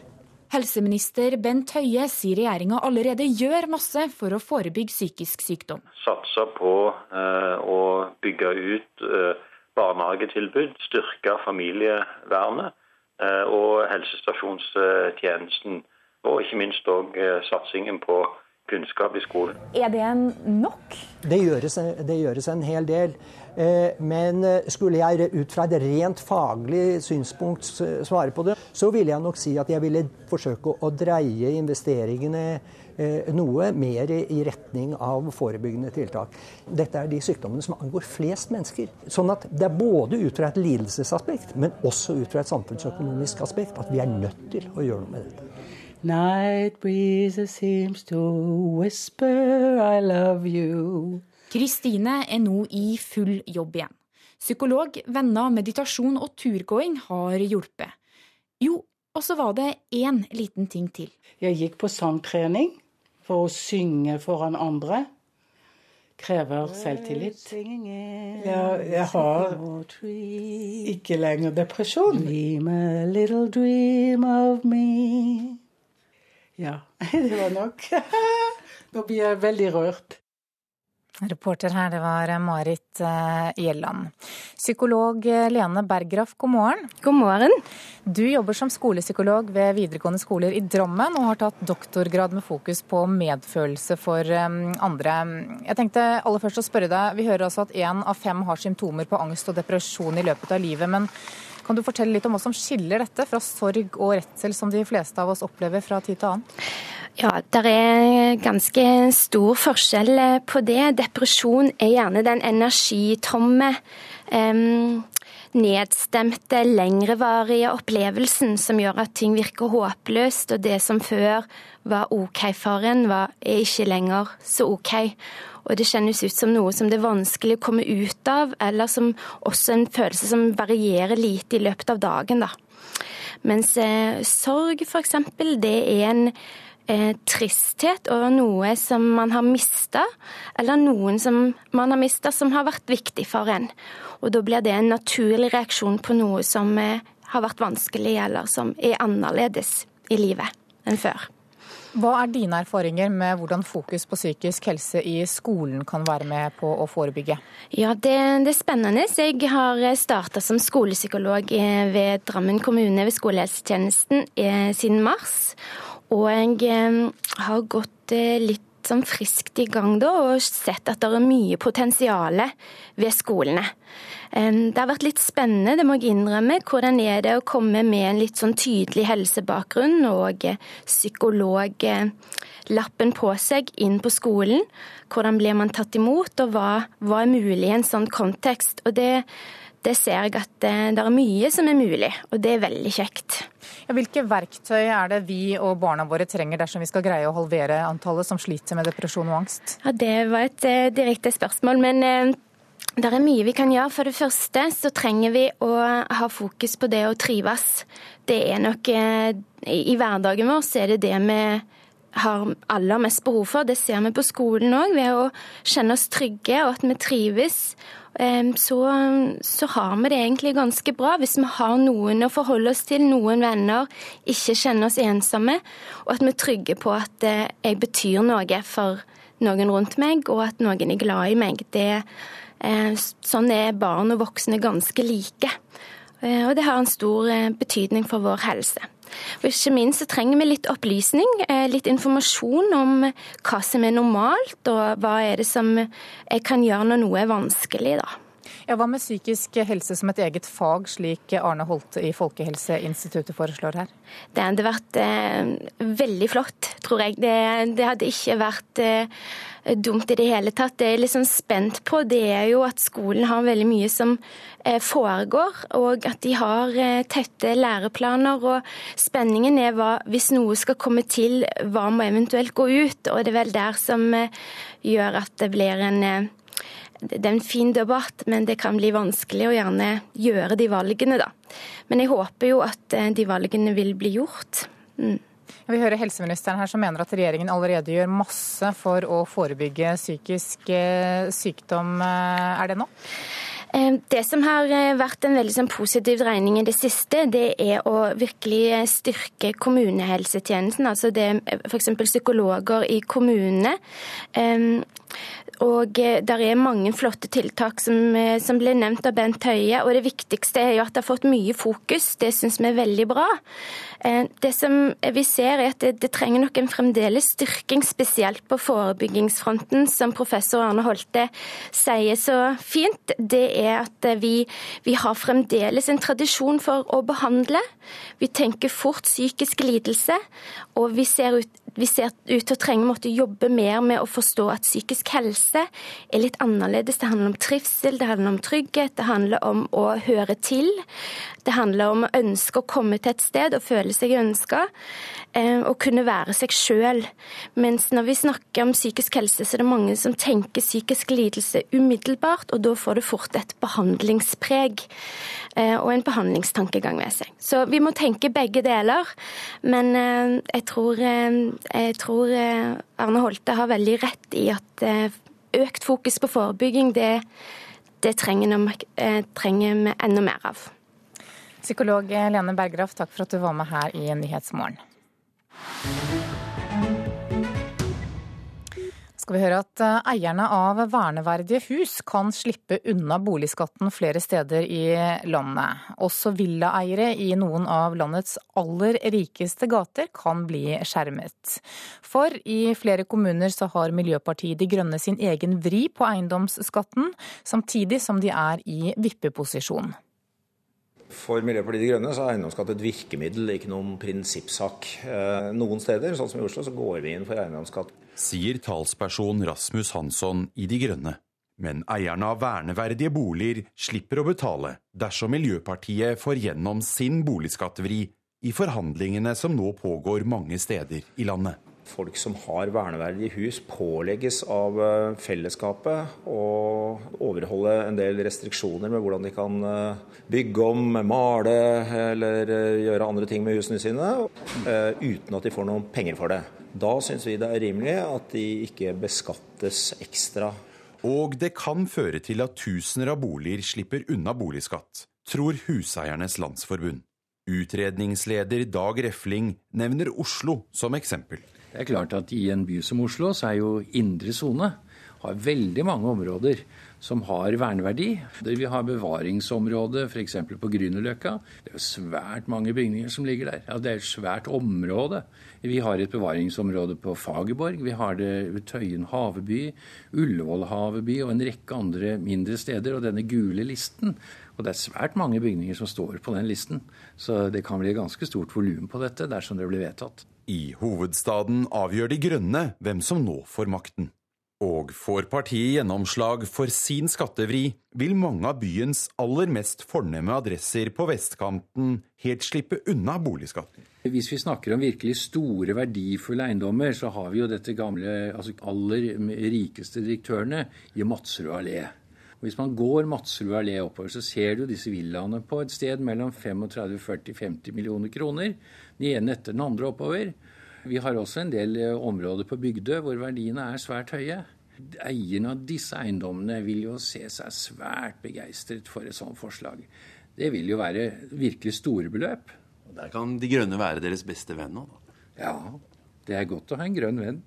Helseminister Bent Høie sier regjeringa allerede gjør masse for å forebygge psykisk sykdom. Satser på eh, å bygge ut eh, barnehagetilbud, styrke familievernet eh, og helsestasjonstjenesten. Og ikke minst òg eh, satsingen på kunnskap i skolen. Er det nok? Det gjøres, det gjøres en hel del. Eh, men eh, skulle jeg ut fra et rent faglig synspunkt svare på det, så ville jeg nok si at jeg ville forsøke å dreie investeringene eh, noe mer i retning av forebyggende tiltak. Dette er de sykdommene som angår flest mennesker. Sånn at det er både ut fra et lidelsesaspekt, men også ut fra et samfunnsøkonomisk aspekt at vi er nødt til å gjøre noe med dette. Night breezes seems to whisper I love you. Kristine er nå i full jobb igjen. Psykolog, venner, meditasjon og turgåing har hjulpet. Jo, og så var det én liten ting til. Jeg gikk på sangtrening for å synge foran andre. Krever selvtillit. Ja, jeg har ikke lenger depresjon. Dream a little dream of me. Ja, det var nok. Nå blir jeg veldig rørt. Reporter her, det var Marit eh, Gjelland. Psykolog eh, Lene Berggraff, god morgen. God morgen. Du jobber som skolepsykolog ved videregående skoler i Drammen, og har tatt doktorgrad med fokus på medfølelse for eh, andre. Jeg tenkte aller først å spørre deg, vi hører altså at én av fem har symptomer på angst og depresjon i løpet av livet. men kan du fortelle litt om hva som skiller dette fra sorg og redsel som de fleste av oss opplever fra tid til annen? Ja, det er ganske stor forskjell eh, på det. Depresjon er gjerne den energitomme, um, nedstemte, lengrevarige opplevelsen som gjør at ting virker håpløst, og det som før var OK for en, var, er ikke lenger så OK. Og det kjennes ut som noe som det er vanskelig å komme ut av, eller som også en følelse som varierer lite i løpet av dagen. Da. Mens eh, sorg, f.eks., det er en eh, tristhet over noe som man har mista, eller noen som man har mista som har vært viktig for en. Og da blir det en naturlig reaksjon på noe som eh, har vært vanskelig, eller som er annerledes i livet enn før. Hva er dine erfaringer med hvordan fokus på psykisk helse i skolen kan være med på å forebygge? Ja, Det, det er spennende. Jeg har starta som skolepsykolog eh, ved Drammen kommune ved skolehelsetjenesten eh, siden mars. Og jeg eh, har gått litt sånn friskt i gang da, og sett at det er mye potensial ved skolene. Det har vært litt spennende, det må jeg innrømme. Hvordan er det å komme med en litt sånn tydelig helsebakgrunn og psykologlappen på seg inn på skolen? Hvordan blir man tatt imot, og hva, hva er mulig i en sånn kontekst? Og det, det ser jeg at det, det er mye som er mulig, og det er veldig kjekt. Hvilke verktøy er det vi og barna våre trenger dersom vi skal greie å halvere antallet som sliter med depresjon og angst? Ja, Det var et uh, direkte spørsmål, men uh, det er mye vi kan gjøre. For det første så trenger vi å ha fokus på det å trives. Det er nok uh, I hverdagen vår så er det det vi har aller mest behov for. Det ser vi på skolen òg, ved å kjenne oss trygge og at vi trives så, så, har vi det egentlig ganske bra. Hvis vi har noen å forholde oss til, noen venner, ikke kjenner oss ensomme, og at vi er trygge på at eh, jeg betyr noe for noen rundt meg, og at noen er glad i meg. Det, eh, sånn er barn og voksne ganske like. Eh, og det har en stor betydning for vår helse. Og ikke minst så trenger vi litt opplysning, eh, litt informasjon om hva som er normalt, og hva er det som jeg kan gjøre når noe er vanskelig, da. Ja, hva med psykisk helse som et eget fag, slik Arne Holte i Folkehelseinstituttet foreslår her? Det hadde vært eh, veldig flott, tror jeg. Det, det hadde ikke vært eh, dumt i det hele tatt. Det jeg er liksom spent på, det er jo at skolen har veldig mye som eh, foregår, og at de har eh, tette læreplaner. Og spenningen er hva, hvis noe skal komme til, hva må eventuelt gå ut? Og det er vel der som eh, gjør at det blir en det er en fin debatt, men det kan bli vanskelig å gjerne gjøre de valgene, da. Men jeg håper jo at de valgene vil bli gjort. Mm. Vi hører helseministeren her som mener at regjeringen allerede gjør masse for å forebygge psykisk eh, sykdom. Eh, er det nå? Det som har vært en veldig sånn positiv dreining i det siste, det er å virkelig styrke kommunehelsetjenesten. Altså det f.eks. psykologer i kommunene. Og eh, der er mange flotte tiltak som, eh, som ble nevnt av Bent Høie. Og det viktigste er jo at det har fått mye fokus. Det syns vi er veldig bra. Eh, det som vi ser er at det, det trenger nok en fremdeles styrking, spesielt på forebyggingsfronten, som professor Arne Holte sier så fint. Det er at vi, vi har fremdeles en tradisjon for å behandle. Vi tenker fort psykisk lidelse, og vi ser ut vi ser ut til å trenge måtte jobbe mer med å forstå at psykisk helse er litt annerledes. Det handler om trivsel, det handler om trygghet, det handler om å høre til. Det handler om å ønske å komme til et sted og føle seg ønska, eh, og kunne være seg sjøl. Mens når vi snakker om psykisk helse, så er det mange som tenker psykisk lidelse umiddelbart, og da får det fort et behandlingspreg eh, og en behandlingstankegang med seg. Så vi må tenke begge deler, men eh, jeg tror jeg tror eh, Arne Holte har veldig rett i at eh, økt fokus på forebygging, det, det trenger, vi, eh, enda mer av. Psykolog Lene Berggraff, takk for at du var med her i Nyhetsmorgen skal vi høre at eh, eierne av verneverdige hus kan slippe unna boligskatten flere steder i landet. Også villaeiere i noen av landets aller rikeste gater kan bli skjermet. For i flere kommuner så har Miljøpartiet De Grønne sin egen vri på eiendomsskatten, samtidig som de er i vippeposisjon. For Miljøpartiet De Grønne så er eiendomsskatt et virkemiddel, ikke noen prinsippsak. Eh, noen steder, sånn som i Oslo, så går vi inn for eiendomsskatt. Sier talsperson Rasmus Hansson i De Grønne. Men eierne av verneverdige boliger slipper å betale dersom Miljøpartiet får gjennom sin boligskattevri i forhandlingene som nå pågår mange steder i landet folk som har verneverdige hus, pålegges av eh, fellesskapet å overholde en del restriksjoner med hvordan de kan eh, bygge om, male eller eh, gjøre andre ting med husene sine, uten at de får noen penger for det. Da syns vi det er rimelig at de ikke beskattes ekstra. Og det kan føre til at tusener av boliger slipper unna boligskatt, tror Huseiernes Landsforbund. Utredningsleder Dag Refling nevner Oslo som eksempel. Det er klart at i en by som Oslo så er jo indre sone har veldig mange områder som har verneverdi. Vi har bevaringsområde f.eks. på Grünerløkka. Det er svært mange bygninger som ligger der. Ja, det er et svært område. Vi har et bevaringsområde på Fagerborg. Vi har det ved Tøyen haveby, Ullevål haveby og en rekke andre mindre steder. Og denne gule listen. Og det er svært mange bygninger som står på den listen. Så det kan bli et ganske stort volum på dette dersom det blir vedtatt. I hovedstaden avgjør De Grønne hvem som nå får makten. Og får partiet gjennomslag for sin skattevri, vil mange av byens aller mest fornemme adresser på vestkanten helt slippe unna boligskatten. Hvis vi snakker om virkelig store, verdifulle eiendommer, så har vi jo dette gamle, altså aller rikeste direktørene i Madserud allé. Hvis man går Madsrud allé oppover, så ser du disse villaene på et sted mellom 35, 40, 50 millioner kroner. Den ene etter den andre oppover. Vi har også en del eh, områder på Bygdø hvor verdiene er svært høye. Eierne av disse eiendommene vil jo se seg svært begeistret for et sånt forslag. Det vil jo være virkelig store beløp. Der kan De Grønne være deres beste venn nå? Ja, det er godt å ha en grønn venn.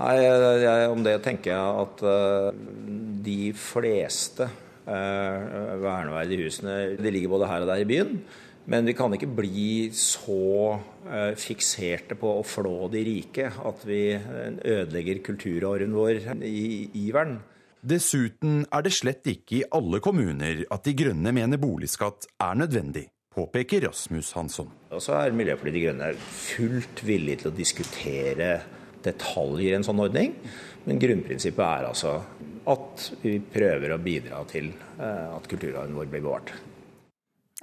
Nei, jeg, Om det tenker jeg at uh, de fleste uh, verneverdige husene de ligger både her og der i byen. Men vi kan ikke bli så uh, fikserte på å flå de rike at vi ødelegger kulturarven vår i iveren. Dessuten er det slett ikke i alle kommuner at De Grønne mener boligskatt er nødvendig påpeker Rasmus Hansson. Og så er Miljøpartiet De Grønne fullt villig til å diskutere detaljer i en sånn ordning. Men grunnprinsippet er altså at vi prøver å bidra til eh, at kulturarven vår blir bevart.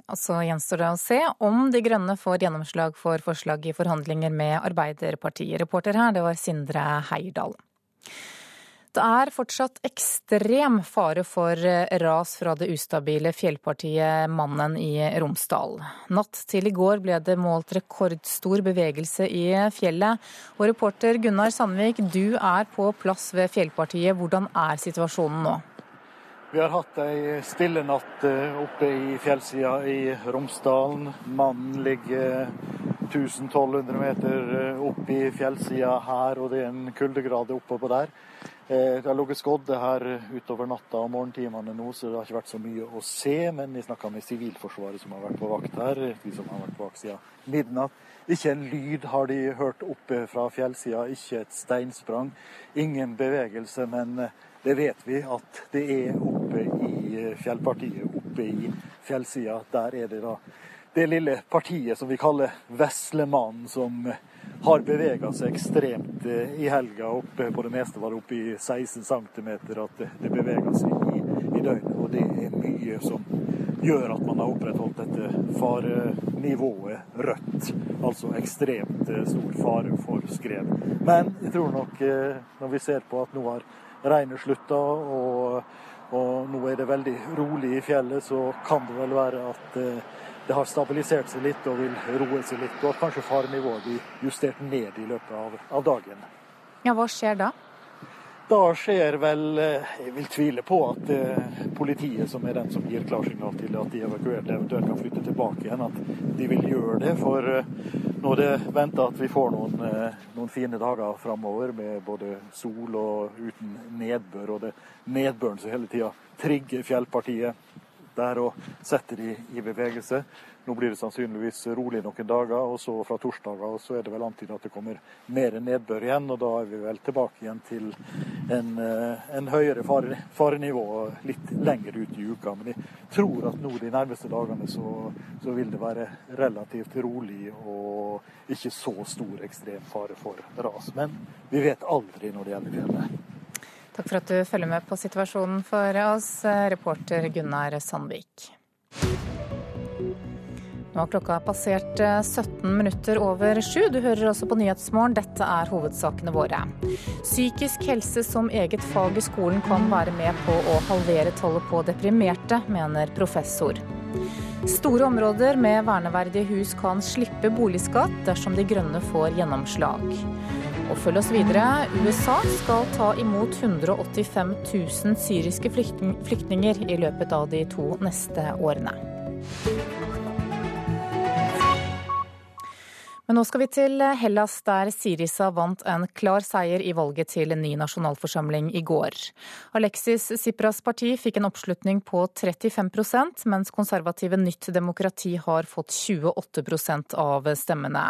Altså gjenstår det å se om De Grønne får gjennomslag for forslag i forhandlinger med Arbeiderpartiet. Reporter her, det var Sindre Heierdal. Det er fortsatt ekstrem fare for ras fra det ustabile fjellpartiet Mannen i Romsdal. Natt til i går ble det målt rekordstor bevegelse i fjellet. Og reporter Gunnar Sandvik, du er på plass ved fjellpartiet. Hvordan er situasjonen nå? Vi har hatt ei stille natt eh, oppe i fjellsida i Romsdalen. Mannen ligger 1200 meter eh, opp i fjellsida her, og det er en kuldegrad oppå der. Eh, det har ligget skodde her utover natta og morgentimene nå, så det har ikke vært så mye å se. Men jeg snakka med Sivilforsvaret som har vært på vakt her, de som har vært på vakt siden midnatt. Ikke en lyd har de hørt oppe fra fjellsida, ikke et steinsprang. Ingen bevegelse, men eh, det vet vi at det er oppe i eh, fjellpartiet, oppe i fjellsida. Der er det da det lille partiet som vi kaller Veslemannen, som har bevega seg ekstremt eh, i helga. Oppe på det meste var det oppe i 16 cm at det beveger seg i, i døgnet. Og det er mye som gjør at man har opprettholdt dette farenivået rødt. Altså ekstremt eh, stor fare for skred. Men jeg tror nok, eh, når vi ser på at nå har regnet slutta og, og nå er det veldig rolig i fjellet, så kan det vel være at det har stabilisert seg litt og vil roe seg litt, og at kanskje farenivået blir justert ned i løpet av, av dagen. Ja, Hva skjer da? Da skjer vel eh, Jeg vil tvile på at eh, politiet, som er den som gir klarsignal til at de evakuerte eventuelt kan flytte tilbake igjen, at de vil gjøre det. For eh, nå er det venta at vi får noen, noen fine dager framover med både sol og uten nedbør. Og det nedbøren som hele tida trigger fjellpartiet der og setter de i bevegelse. Nå blir det sannsynligvis rolig noen dager, og så fra torsdager så er det vel antydet at det kommer mer nedbør igjen. og Da er vi vel tilbake igjen til en, eh, en høyere fare, farenivå litt lenger ut i uka. Men jeg tror at nå de nærmeste dagene så, så vil det være relativt rolig og ikke så stor ekstrem fare for ras. Men vi vet aldri når det gjelder fjellet. Takk for at du følger med på situasjonen for oss, reporter Gunnar Sandvik. Nå har klokka passert 17 eh, minutter over sju. Du hører også på Nyhetsmorgen. Dette er hovedsakene våre. Psykisk helse som eget fag i skolen kan være med på å halvere tallet på deprimerte, mener professor. Store områder med verneverdige hus kan slippe boligskatt dersom De grønne får gjennomslag. Og følg oss videre. USA skal ta imot 185 000 syriske flyktninger i løpet av de to neste årene. Men nå skal vi til Hellas, der Sirisa vant en klar seier i valget til en ny nasjonalforsamling i går. Alexis Tsipras parti fikk en oppslutning på 35% mens konservative Nytt demokrati har fått 28% av stemmene.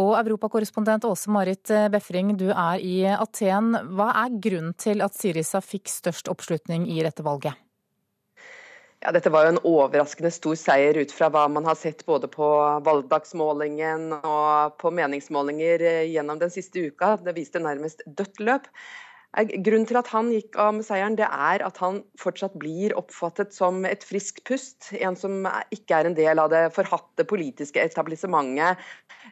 Og europakorrespondent Åse Marit Befring, du er i Aten. Hva er grunnen til at Sirisa fikk størst oppslutning i dette valget? Ja, dette var jo en overraskende stor seier ut fra hva man har sett både på valgdagsmålingen og på meningsmålinger eh, gjennom den siste uka. Det viste nærmest dødt løp. Grunnen til at han gikk av med seieren, det er at han fortsatt blir oppfattet som et friskt pust. En som ikke er en del av det forhatte politiske etablissementet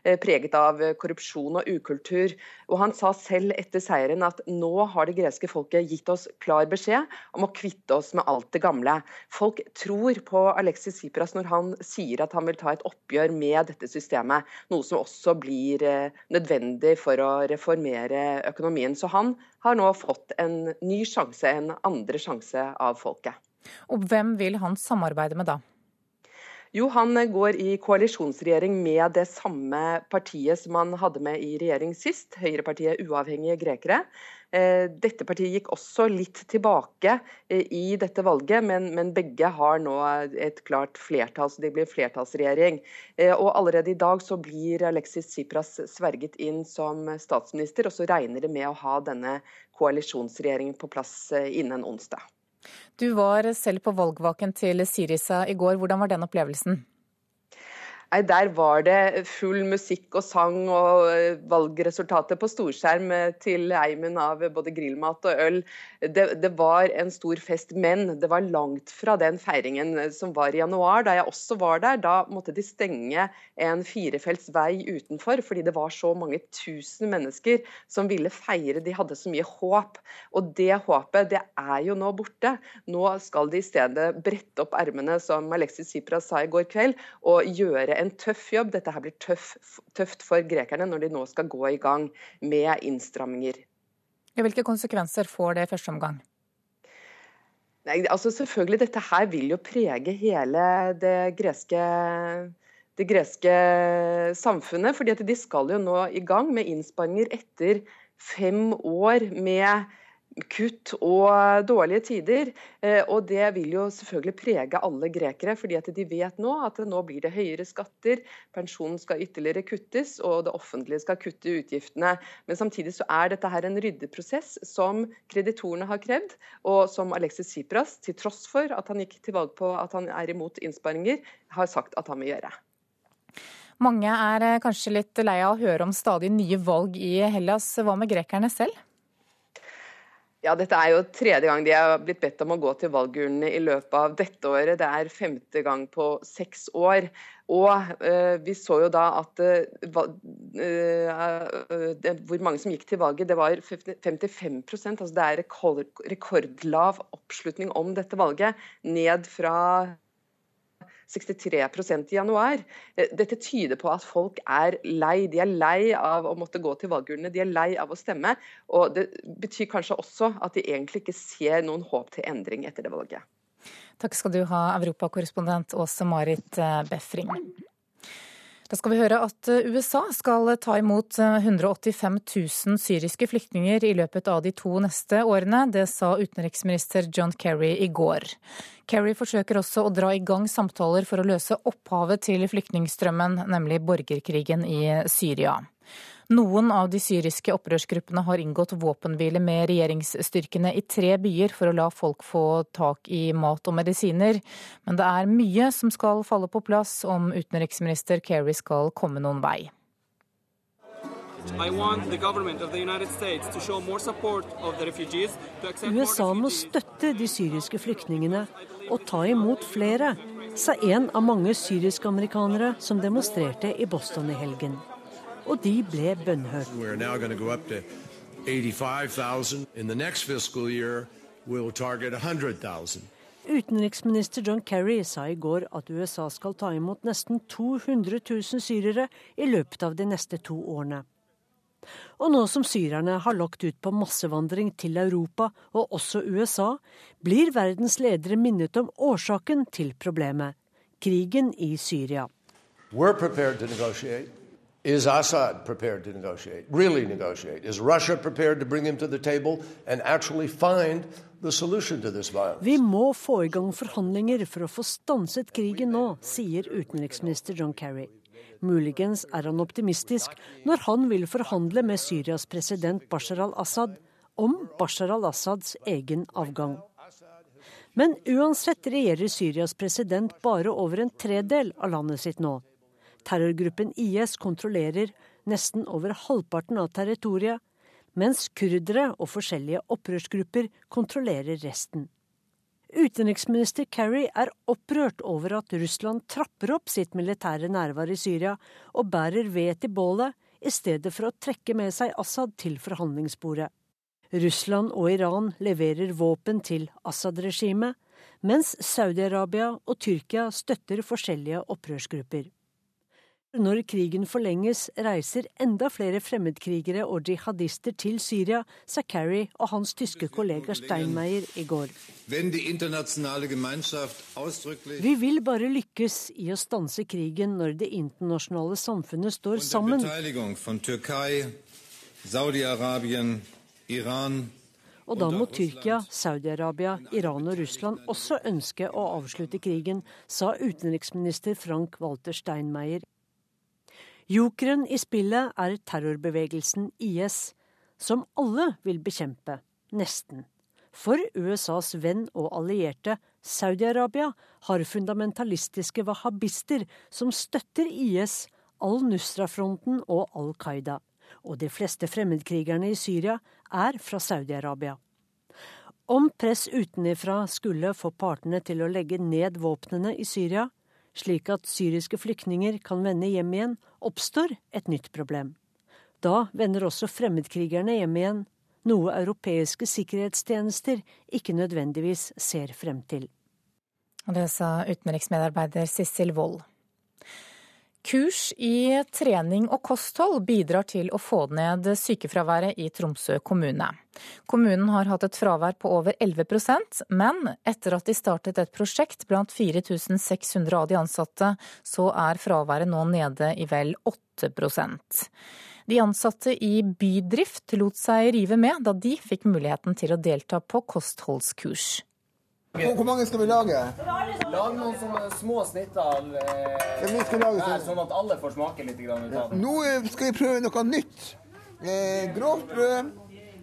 eh, preget av korrupsjon og ukultur. Og Han sa selv etter seieren at nå har det greske folket gitt oss klar beskjed om å kvitte oss med alt det gamle. Folk tror på Alexis Tsipras når han sier at han vil ta et oppgjør med dette systemet. Noe som også blir eh, nødvendig for å reformere økonomien. Så han har nå fått en ny sjanse, en andre sjanse av folket. Og hvem vil han samarbeide med da? Jo, han går i koalisjonsregjering med det samme partiet som han hadde med i regjering sist, Høyrepartiet Uavhengige grekere. Eh, dette partiet gikk også litt tilbake eh, i dette valget, men, men, begge har nå et klart flertall, så de blir flertallsregjering. Eh, og Allerede i dag så blir Alexis Tsipras sverget inn som statsminister, og så regner det med å ha denne koalisjonsregjeringen på plass innen onsdag. Du var selv på valgvaken til Sirisa i går. Hvordan var den opplevelsen? Nei, Der var det full musikk og sang og eh, valgresultatet på storskjerm eh, til eimen av både grillmat og øl. Det, det, var en stor fest, men det var langt fra den feiringen eh, som var i januar, da jeg også var der. Da måtte de stenge en firefelts vei utenfor fordi det var så mange tusen mennesker som ville feire. De hadde så mye håp. Og det håpet, det er jo nå borte. Nå skal de i stedet brette opp ermene, som Alexis Tsipras sa i går kveld, og gjøre en tøff jobb. Dette her blir tøff, tøft for grekerne når de nå skal gå i gang med innstramminger. Hvilke konsekvenser får det i første omgang? Nei, altså selvfølgelig, Dette her vil jo prege hele det greske, det greske samfunnet. fordi De skal jo nå i gang med innsparinger etter fem år med kutt og dårlige tider. Eh, og det vil jo selvfølgelig prege alle grekere, fordi at de vet nå at nå blir det høyere skatter, pensjonen skal ytterligere kuttes, og det offentlige skal kutte utgiftene. Men samtidig så er dette her en ryddeprosess som kreditorene har krevd, og som Alexis Tsipras, til tross for at han gikk til valg på at han er imot innsparinger, har sagt at han vil gjøre. Mange er eh, kanskje litt lei av å høre om stadig nye valg i Hellas. Hva med grekerne selv? Ja, Dette er jo tredje gang de har blitt bedt om å gå til valgurnene i løpet av dette året. Det er femte gang på seks år. Og eh, vi så jo da at eh, det, hvor mange som gikk til valget, det var 55% altså Det er rekord, rekordlav oppslutning om dette valget. Ned fra 63% i januar. Eh, dette tyder på at folk er lei. De er lei av å måtte gå til valgurnene, de er lei av å stemme. Og det betyr kanskje også at de egentlig ikke ser noen håp til endring etter det valget. Takk skal du ha, europakorrespondent Åse Marit eh, Befring. Da skal vi høre at eh, USA skal ta imot 185 eh, 000 syriske flyktninger i løpet av de to neste årene. Det sa utenriksminister John Kerry i går. Kerry forsøker også å dra i gang samtaler for å løse opphavet til flyktningstrømmen, nemlig borgerkrigen i Syria. Noen av de syriske opprørsgruppene har inngått våpenhvile med regjeringsstyrkene i tre byer for å la folk få tak i mat og medisiner. Men det er mye som skal falle på plass om utenriksminister Kerry skal komme noen vei. USA må støtte de syriske flyktningene og ta imot flere, sa en av mange syriske-amerikanere som demonstrerte i Boston i helgen og de ble bønnhørt. Utenriksminister John Kerry sa i går at USA skal ta imot nesten 200 000 syrere i løpet av de neste to årene. Og nå som syrerne har lagt ut på massevandring til Europa og også USA, blir verdens ledere minnet om årsaken til problemet krigen i Syria. We're prepared to negotiate. Is Assad prepared to negotiate, really negotiate? Is Russia prepared to bring him to the table and actually find the solution to this violence? Vi må få i gang forhandlinger for å få stanset krigen nå, sier utenriksminister John Kerry. Muligens er han optimistisk når han vil forhandle med Syrias president Bashar al-Assad om Bashar al-Assads egen avgang. Men uansett regjerer Syrias president bare over en tredel av landet sitt nå. Terrorgruppen IS kontrollerer nesten over halvparten av territoriet, mens kurdere og forskjellige opprørsgrupper kontrollerer resten. Utenriksminister Kerry er opprørt over at Russland trapper opp sitt militære nærvær i Syria og bærer ved til bålet, i stedet for å trekke med seg Assad til forhandlingsbordet. Russland og Iran leverer våpen til Assad-regimet, mens Saudi-Arabia og Tyrkia støtter forskjellige opprørsgrupper. Når krigen forlenges, reiser enda flere fremmedkrigere og jihadister til Syria, sa Kerry og hans tyske kollega Steinmeier i går. Vi vil bare lykkes i å stanse krigen når det internasjonale samfunnet står sammen. Og da må Tyrkia, Saudi-Arabia, Iran og Russland også ønske å avslutte krigen, sa utenriksminister Frank Walter Steinmeier Jokeren i spillet er terrorbevegelsen IS, som alle vil bekjempe, nesten. For USAs venn og allierte, Saudi-Arabia, har fundamentalistiske wahhabister som støtter IS, Al-Nusra-fronten og Al Qaida. Og de fleste fremmedkrigerne i Syria er fra Saudi-Arabia. Om press utenifra skulle få partene til å legge ned våpnene i Syria, slik at syriske flyktninger kan vende hjem igjen, oppstår et nytt problem. Da vender også fremmedkrigerne hjem igjen, noe europeiske sikkerhetstjenester ikke nødvendigvis ser frem til. Og det sa utenriksmedarbeider Sissel Wold. Kurs i trening og kosthold bidrar til å få ned sykefraværet i Tromsø kommune. Kommunen har hatt et fravær på over 11% men etter at de startet et prosjekt blant 4600 av de ansatte, så er fraværet nå nede i vel 8% De ansatte i Bydrift lot seg rive med da de fikk muligheten til å delta på kostholdskurs. Hvor mange skal vi lage? Lag noen sånne små snitt av eh, sånn at alle får smake litt. Grann, Nå skal vi prøve noe nytt. Eh, grovt brød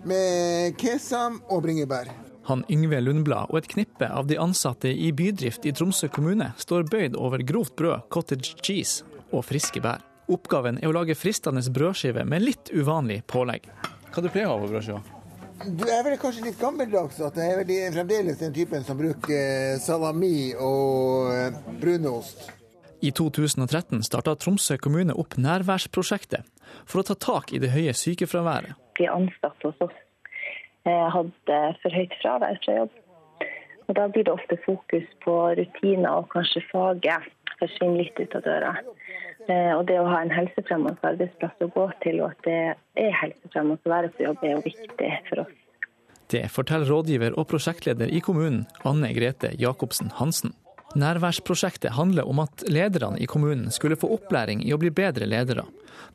med kesam og bringebær. Han Yngve Lundblad og et knippe av de ansatte i bydrift i Tromsø kommune står bøyd over grovt brød, cottage cheese og friske bær. Oppgaven er å lage fristende brødskive med litt uvanlig pålegg. Hva du pleier du å ha på brødskiva? Du er vel kanskje litt gammeldags at det er vel fremdeles den typen som bruker salami og eh, brunost. I 2013 starta Tromsø kommune opp nærværsprosjektet for å ta tak i det høye sykefraværet. De ansatte hos oss eh, hadde for høyt fravær fra jobb. Og Da blir det ofte fokus på rutiner og kanskje faget forsvinner litt ut av døra. Eh, og det å ha en helsefremmende arbeidsplass å gå til, og at det er helsefremmende å være på jobb, er jo viktig for oss. Det forteller rådgiver og prosjektleder i kommunen, Anne Grete Jacobsen Hansen. Nærværsprosjektet handler om at lederne i kommunen skulle få opplæring i å bli bedre ledere.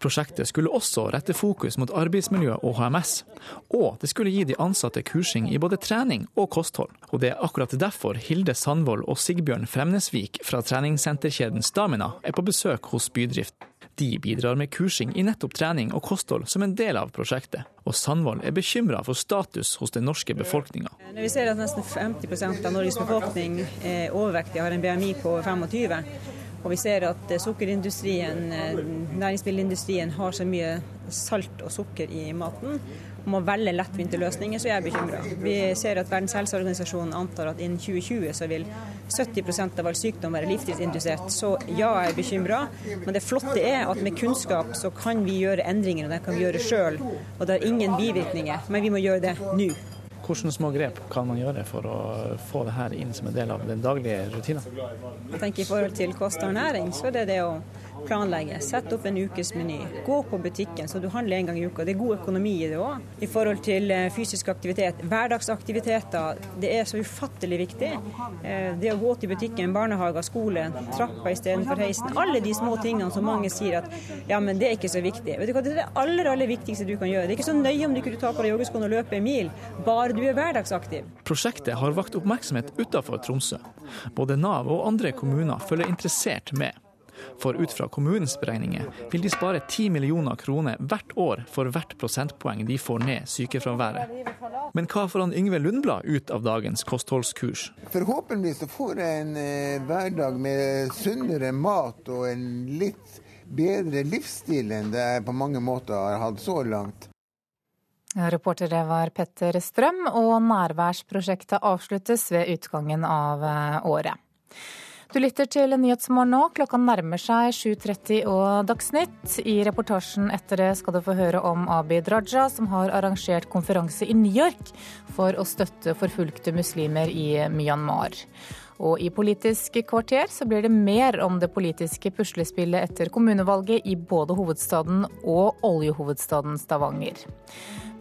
Prosjektet skulle også rette fokus mot arbeidsmiljø og HMS. Og det skulle gi de ansatte kursing i både trening og kosthold. Og det er akkurat derfor Hilde Sandvold og Sigbjørn Fremnesvik fra treningssenterkjeden Stamina er på besøk hos Bydrift. De bidrar med kursing i nettopp trening og kosthold som en del av prosjektet. Og Sandvold er bekymra for status hos den norske befolkninga. Vi ser at nesten 50% av Norges befolkning er overvektige, har en BMI på 25. Og vi ser at sukkerindustrien, eh, næringsmiddelindustrien har så mye salt og sukker i maten om man velger lettvinte løsninger, så er jeg bekymra. Vi ser at Verdens helseorganisasjon antar at innen 2020 så vil 70% av all sykdom være livsstilsindusert. Så ja, jeg er bekymra. Men det flotte er at med kunnskap så kan vi gjøre endringer, og det kan vi gjøre sjøl. Og det har ingen bivirkninger, men vi må gjøre det nå. Hvilke små grep kan man gjøre for å få det her inn som en del av den daglige rutinen? Jeg tenker I forhold til kost og ernæring, så er det det å planlegge. Sett opp en ukes meny. Gå på butikken så du handler en gang i uka. Det er god økonomi i det òg. I forhold til eh, fysisk aktivitet, hverdagsaktiviteter. Det er så ufattelig viktig. Eh, det å gå til butikken, barnehage, skole, trappa istedenfor heisen. Alle de små tingene som mange sier at ja, men det er ikke så viktig. Vet du hva, Det er det aller, aller viktigste du kan gjøre. Det er ikke så nøye om du ikke tar på deg joggeskoene og løper en mil, bare du er hverdagsaktiv. Prosjektet har vakt oppmerksomhet utenfor Tromsø. Både Nav og andre kommuner følger interessert med. For ut fra kommunens beregninger vil de spare 10 millioner kroner hvert år for hvert prosentpoeng de får ned sykefraværet. Men hva får han Yngve Lundblad ut av dagens kostholdskurs? Forhåpentligvis så får jeg en eh, hverdag med sunnere mat og en litt bedre livsstil enn det jeg på mange måter har hatt så langt. Reportere var Petter Strøm, og nærværsprosjektet avsluttes ved utgangen av eh, året. Du lytter til Nyhetsmorgen nå. Klokka nærmer seg 7.30 og Dagsnytt. I reportasjen etter det skal du få høre om Abid Raja, som har arrangert konferanse i New York for å støtte forfulgte muslimer i Myanmar. Og i Politisk kvarter så blir det mer om det politiske puslespillet etter kommunevalget i både hovedstaden og oljehovedstaden Stavanger.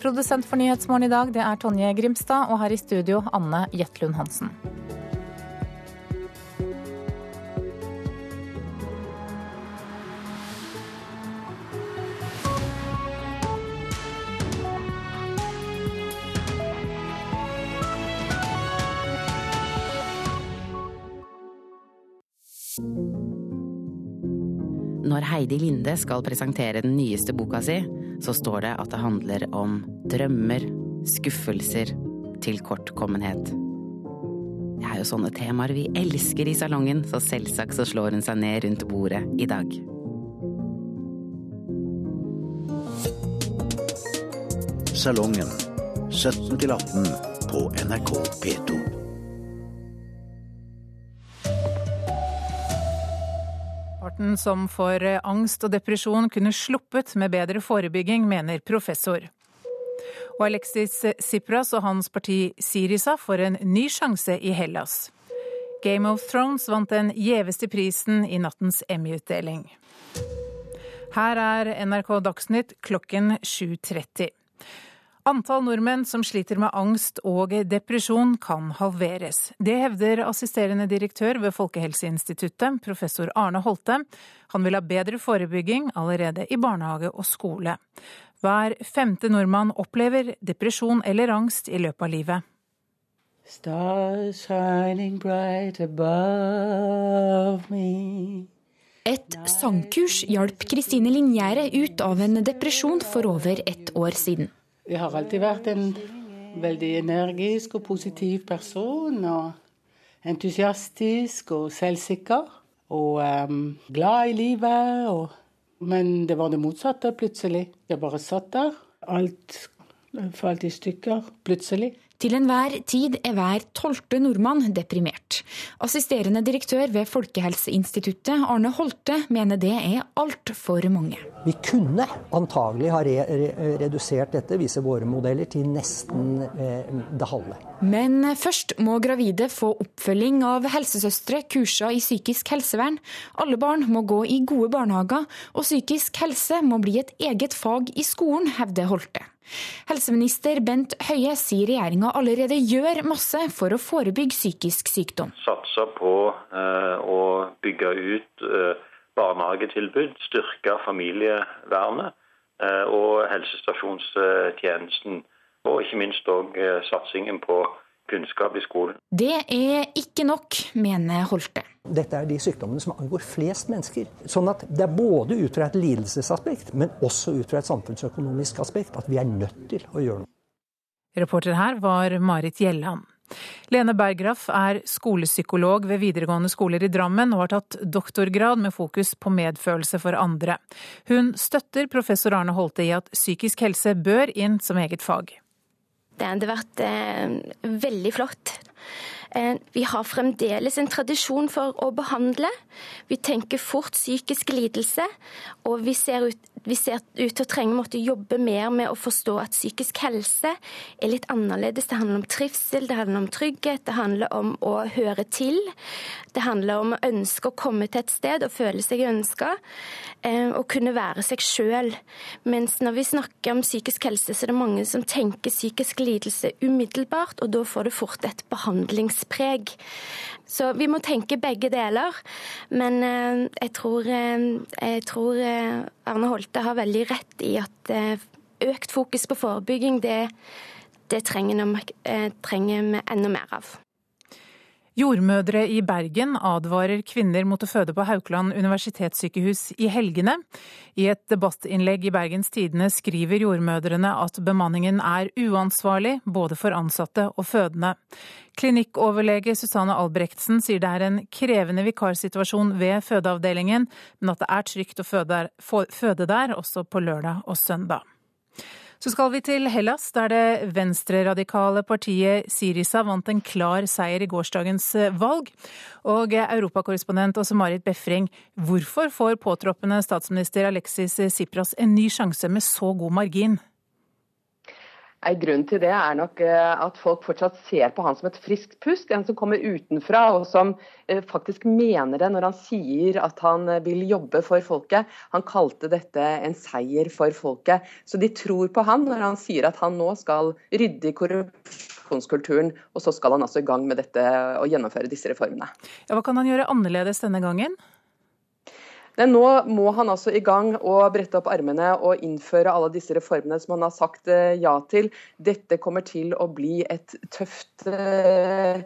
Produsent for Nyhetsmorgen i dag det er Tonje Grimstad, og her i studio Anne Jetlund Hansen. Når Heidi Linde skal presentere den nyeste boka si, så står det at det handler om drømmer, skuffelser, tilkortkommenhet. Det er jo sånne temaer vi elsker i salongen, så selvsagt så slår hun seg ned rundt bordet i dag. Salongen 17 18 på NRK P2. Halvparten som får angst og depresjon kunne sluppet med bedre forebygging, mener professor. Og Alexis Tsipras og hans parti Sirisa får en ny sjanse i Hellas. Game of Thrones vant den gjeveste prisen i nattens Emmy-utdeling. Her er NRK Dagsnytt klokken 7.30. Antall nordmenn som sliter med angst og depresjon kan halveres. Det hevder assisterende direktør ved Folkehelseinstituttet, professor Arne Holte. Han vil ha bedre forebygging allerede i barnehage og skole. Hver femte nordmann opplever depresjon eller angst i løpet av livet. Et sangkurs hjalp Kristine Linjære ut av en depresjon for over ett år siden. Jeg har alltid vært en veldig energisk og positiv person. Og entusiastisk og selvsikker. Og um, glad i livet. Og, men det var det motsatte plutselig. Jeg bare satt der. Alt falt i stykker plutselig. Til enhver tid er hver tolvte nordmann deprimert. Assisterende direktør ved Folkehelseinstituttet, Arne Holte, mener det er altfor mange. Vi kunne antagelig ha re re redusert dette, viser våre modeller, til nesten eh, det halve. Men først må gravide få oppfølging av helsesøstre kurser i psykisk helsevern. Alle barn må gå i gode barnehager, og psykisk helse må bli et eget fag i skolen, hevder Holte. Helseminister Bent Høie sier regjeringa allerede gjør masse for å forebygge psykisk sykdom. Satser på uh, å bygge ut uh, barnehagetilbud, styrke familievernet uh, og helsestasjonstjenesten. Og ikke minst òg satsingen på kunnskap i skolen. Det er ikke nok, mener Holte. Dette er de sykdommene som angår flest mennesker. Sånn at det er både ut fra et lidelsesaspekt, men også ut fra et samfunnsøkonomisk aspekt at vi er nødt til å gjøre noe. Reporter her var Marit Gjelland. Lene Bergraff er skolepsykolog ved videregående skoler i Drammen og har tatt doktorgrad med fokus på medfølelse for andre. Hun støtter professor Arne Holte i at psykisk helse bør inn som eget fag. Det hadde vært eh, veldig flott. Eh, vi har fremdeles en tradisjon for å behandle. Vi tenker fort psykisk lidelse, og vi ser ut vi ser ut til å trenge måtte jobbe mer med å forstå at psykisk helse er litt annerledes. Det handler om trivsel, det handler om trygghet, det handler om å høre til. Det handler om å ønske å komme til et sted og føle seg ønska, eh, og kunne være seg sjøl. Mens når vi snakker om psykisk helse, så er det mange som tenker psykisk lidelse umiddelbart, og da får det fort et behandlingspreg. Så vi må tenke begge deler. Men eh, jeg tror, eh, jeg tror eh, Arne Holte har veldig rett i at økt fokus på forebygging, det, det trenger vi enda mer av. Jordmødre i Bergen advarer kvinner mot å føde på Haukeland universitetssykehus i helgene. I et debattinnlegg i Bergens Tidende skriver jordmødrene at bemanningen er uansvarlig, både for ansatte og fødende. Klinikkoverlege Susanne Albrektsen sier det er en krevende vikarsituasjon ved fødeavdelingen, men at det er trygt å føde der, også på lørdag og søndag. Så skal vi til Hellas, der det venstreradikale partiet Syriza vant en klar seier i gårsdagens eh, valg. Og europakorrespondent Åse Marit Befring, hvorfor får påtroppende statsminister Alexis Tsipras en ny sjanse med så god margin? En grunn til det er nok eh, at folk fortsatt ser på han som et friskt pust. En som kommer utenfra og som eh, faktisk mener det når han sier at han eh, vil jobbe for folket. Han kalte dette en seier for folket. Så de tror på han når han sier at han nå skal rydde i korrupsjonskulturen, og så skal han altså i gang med dette og gjennomføre disse reformene. Ja, hva kan han gjøre annerledes denne gangen? Men nå må han altså i gang og brette opp armene og innføre alle disse reformene som han har sagt eh, ja til. Dette kommer til å bli et tøft, eh,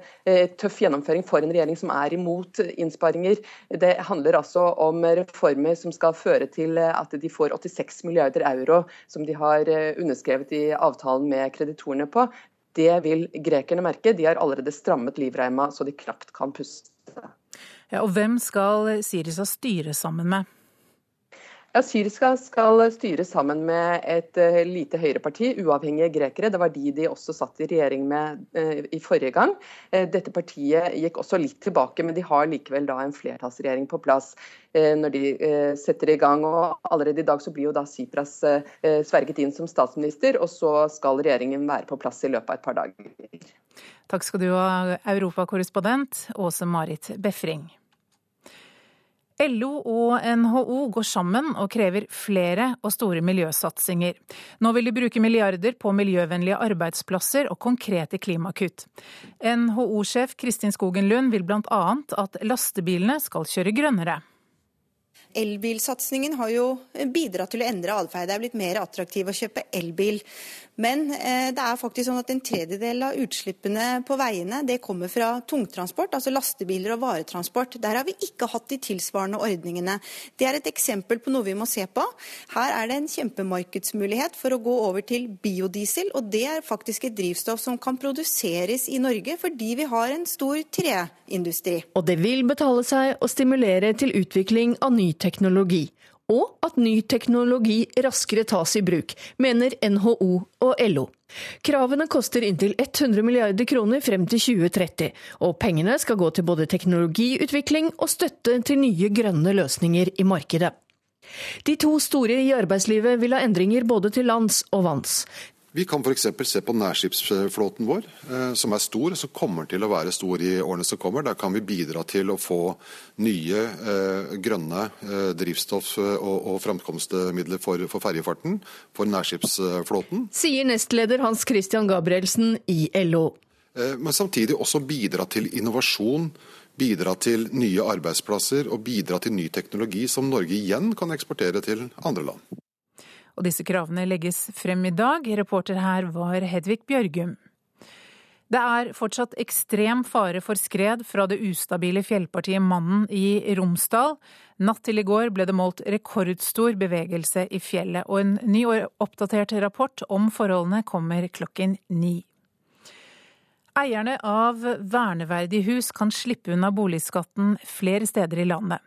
tøff gjennomføring for en regjering som er imot innsparinger. Det handler altså om reformer som skal føre til at de får 86 milliarder euro, som de har eh, underskrevet i avtalen med kreditorene på. Det vil grekerne merke. De har allerede strammet livreima så de knapt kan puste. Ja, og hvem skal Syriza styre sammen med? Ja, Syriska skal styre sammen med et uh, lite høyreparti, uavhengige grekere. Det var de de også satt i regjering med uh, i forrige gang. Uh, dette partiet gikk også litt tilbake, men de har likevel da en flertallsregjering på plass når de setter i gang. Og allerede i dag så blir jo da Sipras sverget inn som statsminister, og så skal regjeringen være på plass i løpet av et par dager. Takk skal du ha, europakorrespondent Åse Marit Befring. LO og NHO går sammen og krever flere og store miljøsatsinger. Nå vil de bruke milliarder på miljøvennlige arbeidsplasser og konkrete klimakutt. NHO-sjef Kristin Skogen Lund vil bl.a. at lastebilene skal kjøre grønnere. Elbilsatsingen har jo bidratt til å endre atferd. Det er blitt mer attraktivt å kjøpe elbil. Men eh, det er faktisk sånn at en tredjedel av utslippene på veiene det kommer fra tungtransport, altså lastebiler og varetransport. Der har vi ikke hatt de tilsvarende ordningene. Det er et eksempel på noe vi må se på. Her er det en kjempemarkedsmulighet for å gå over til biodiesel, og det er faktisk et drivstoff som kan produseres i Norge fordi vi har en stor treindustri. Og det vil betale seg å stimulere til utvikling av ny teknologi. og at ny teknologi raskere tas i bruk, mener NHO og LO. Kravene koster inntil 100 milliarder kroner frem til 2030, og pengene skal gå til både teknologiutvikling og støtte til nye grønne løsninger i markedet. De to store i arbeidslivet vil ha endringer både til lands og vanns. Vi kan f.eks. se på nærskipsflåten vår, eh, som er stor, som kommer til å være stor i årene som kommer. Der kan vi bidra til å få nye eh, grønne eh, drivstoff og, og framkomstmidler for ferjefarten, for nærskipsflåten. Sier nestleder Hans Christian Gabrielsen i LO. Men samtidig også bidra til innovasjon, bidra til nye arbeidsplasser og bidra til ny teknologi som Norge igjen kan eksportere til andre land. Og disse kravene legges frem i dag. Reporter her var Hedvig Bjørgum. Det er fortsatt ekstrem fare for skred fra det ustabile fjellpartiet Mannen i Romsdal. Natt til i går ble det målt rekordstor bevegelse i fjellet, og en ny og oppdatert rapport om forholdene kommer klokken ni. Eierne av verneverdige hus kan slippe unna boligskatten flere steder i landet.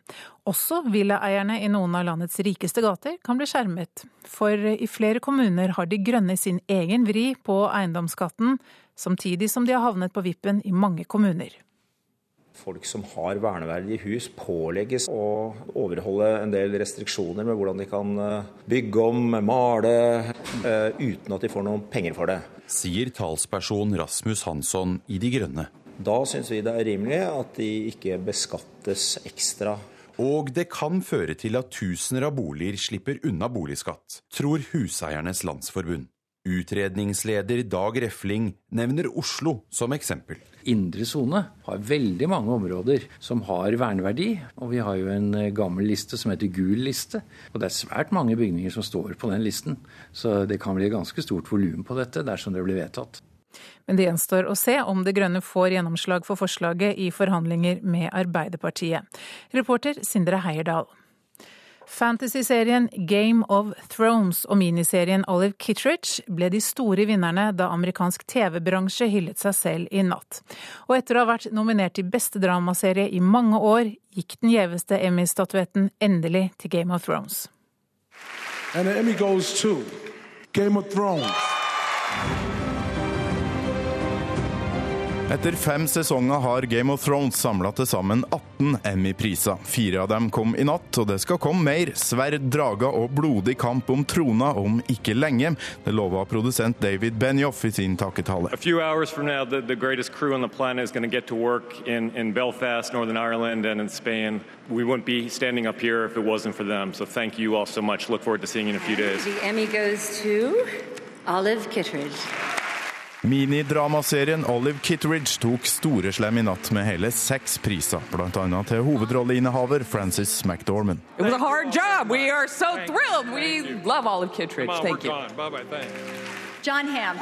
Også villaeierne i noen av landets rikeste gater kan bli skjermet. For i flere kommuner har De grønne sin egen vri på eiendomsskatten, samtidig som de har havnet på vippen i mange kommuner. Folk som har verneverdige hus pålegges å overholde en del restriksjoner med hvordan de kan eh, bygge om, male, eh, uten at de får noen penger for det sier talsperson Rasmus Hansson i De Grønne. Da syns vi det er rimelig at de ikke beskattes ekstra. Og det kan føre til at tusener av boliger slipper unna boligskatt, tror Huseiernes Landsforbund. Utredningsleder Dag Refling nevner Oslo som eksempel. Indre sone har veldig mange områder som har verneverdi. Og vi har jo en eh, gammel liste som heter gul liste. Og det er svært mange bygninger som står på den listen. Så det kan bli ganske stort volum på dette dersom det blir vedtatt. Men det gjenstår å se om De Grønne får gjennomslag for forslaget i forhandlinger med Arbeiderpartiet. Reporter Sindre Heierdal. Fantasyserien Game of Thrones og miniserien Olive Kittredge ble de store vinnerne da amerikansk TV-bransje hyllet seg selv i natt. Og etter å ha vært nominert til beste dramaserie i mange år, gikk den gjeveste Emmy-statuetten endelig til Game of Thrones. And the Emmy goes to Game of Thrones. Etter fem sesonger har Game of Thrones samla til sammen 18 Emmy-priser. Fire av dem kom i natt, og det skal komme mer. Sverd, drager og blodig kamp om trona om ikke lenge. Det lova produsent David Benioff i sin takketale. Now, the, the Belfast, Northern Ireland and in Spain. We wouldn't be standing up here if it wasn't for them. So thank you all so much. Look forward to seeing you in a few days. The Emmy goes to Olive Kittredge. Minidramaserien Olive Kitteridge tok storeslem i natt med hele seks priser, bl.a. til hovedrolleinnehaver Frances McDormand. It was a hard job. We are so thrilled. We love Olive Kittredge. Thank you. John Hamm.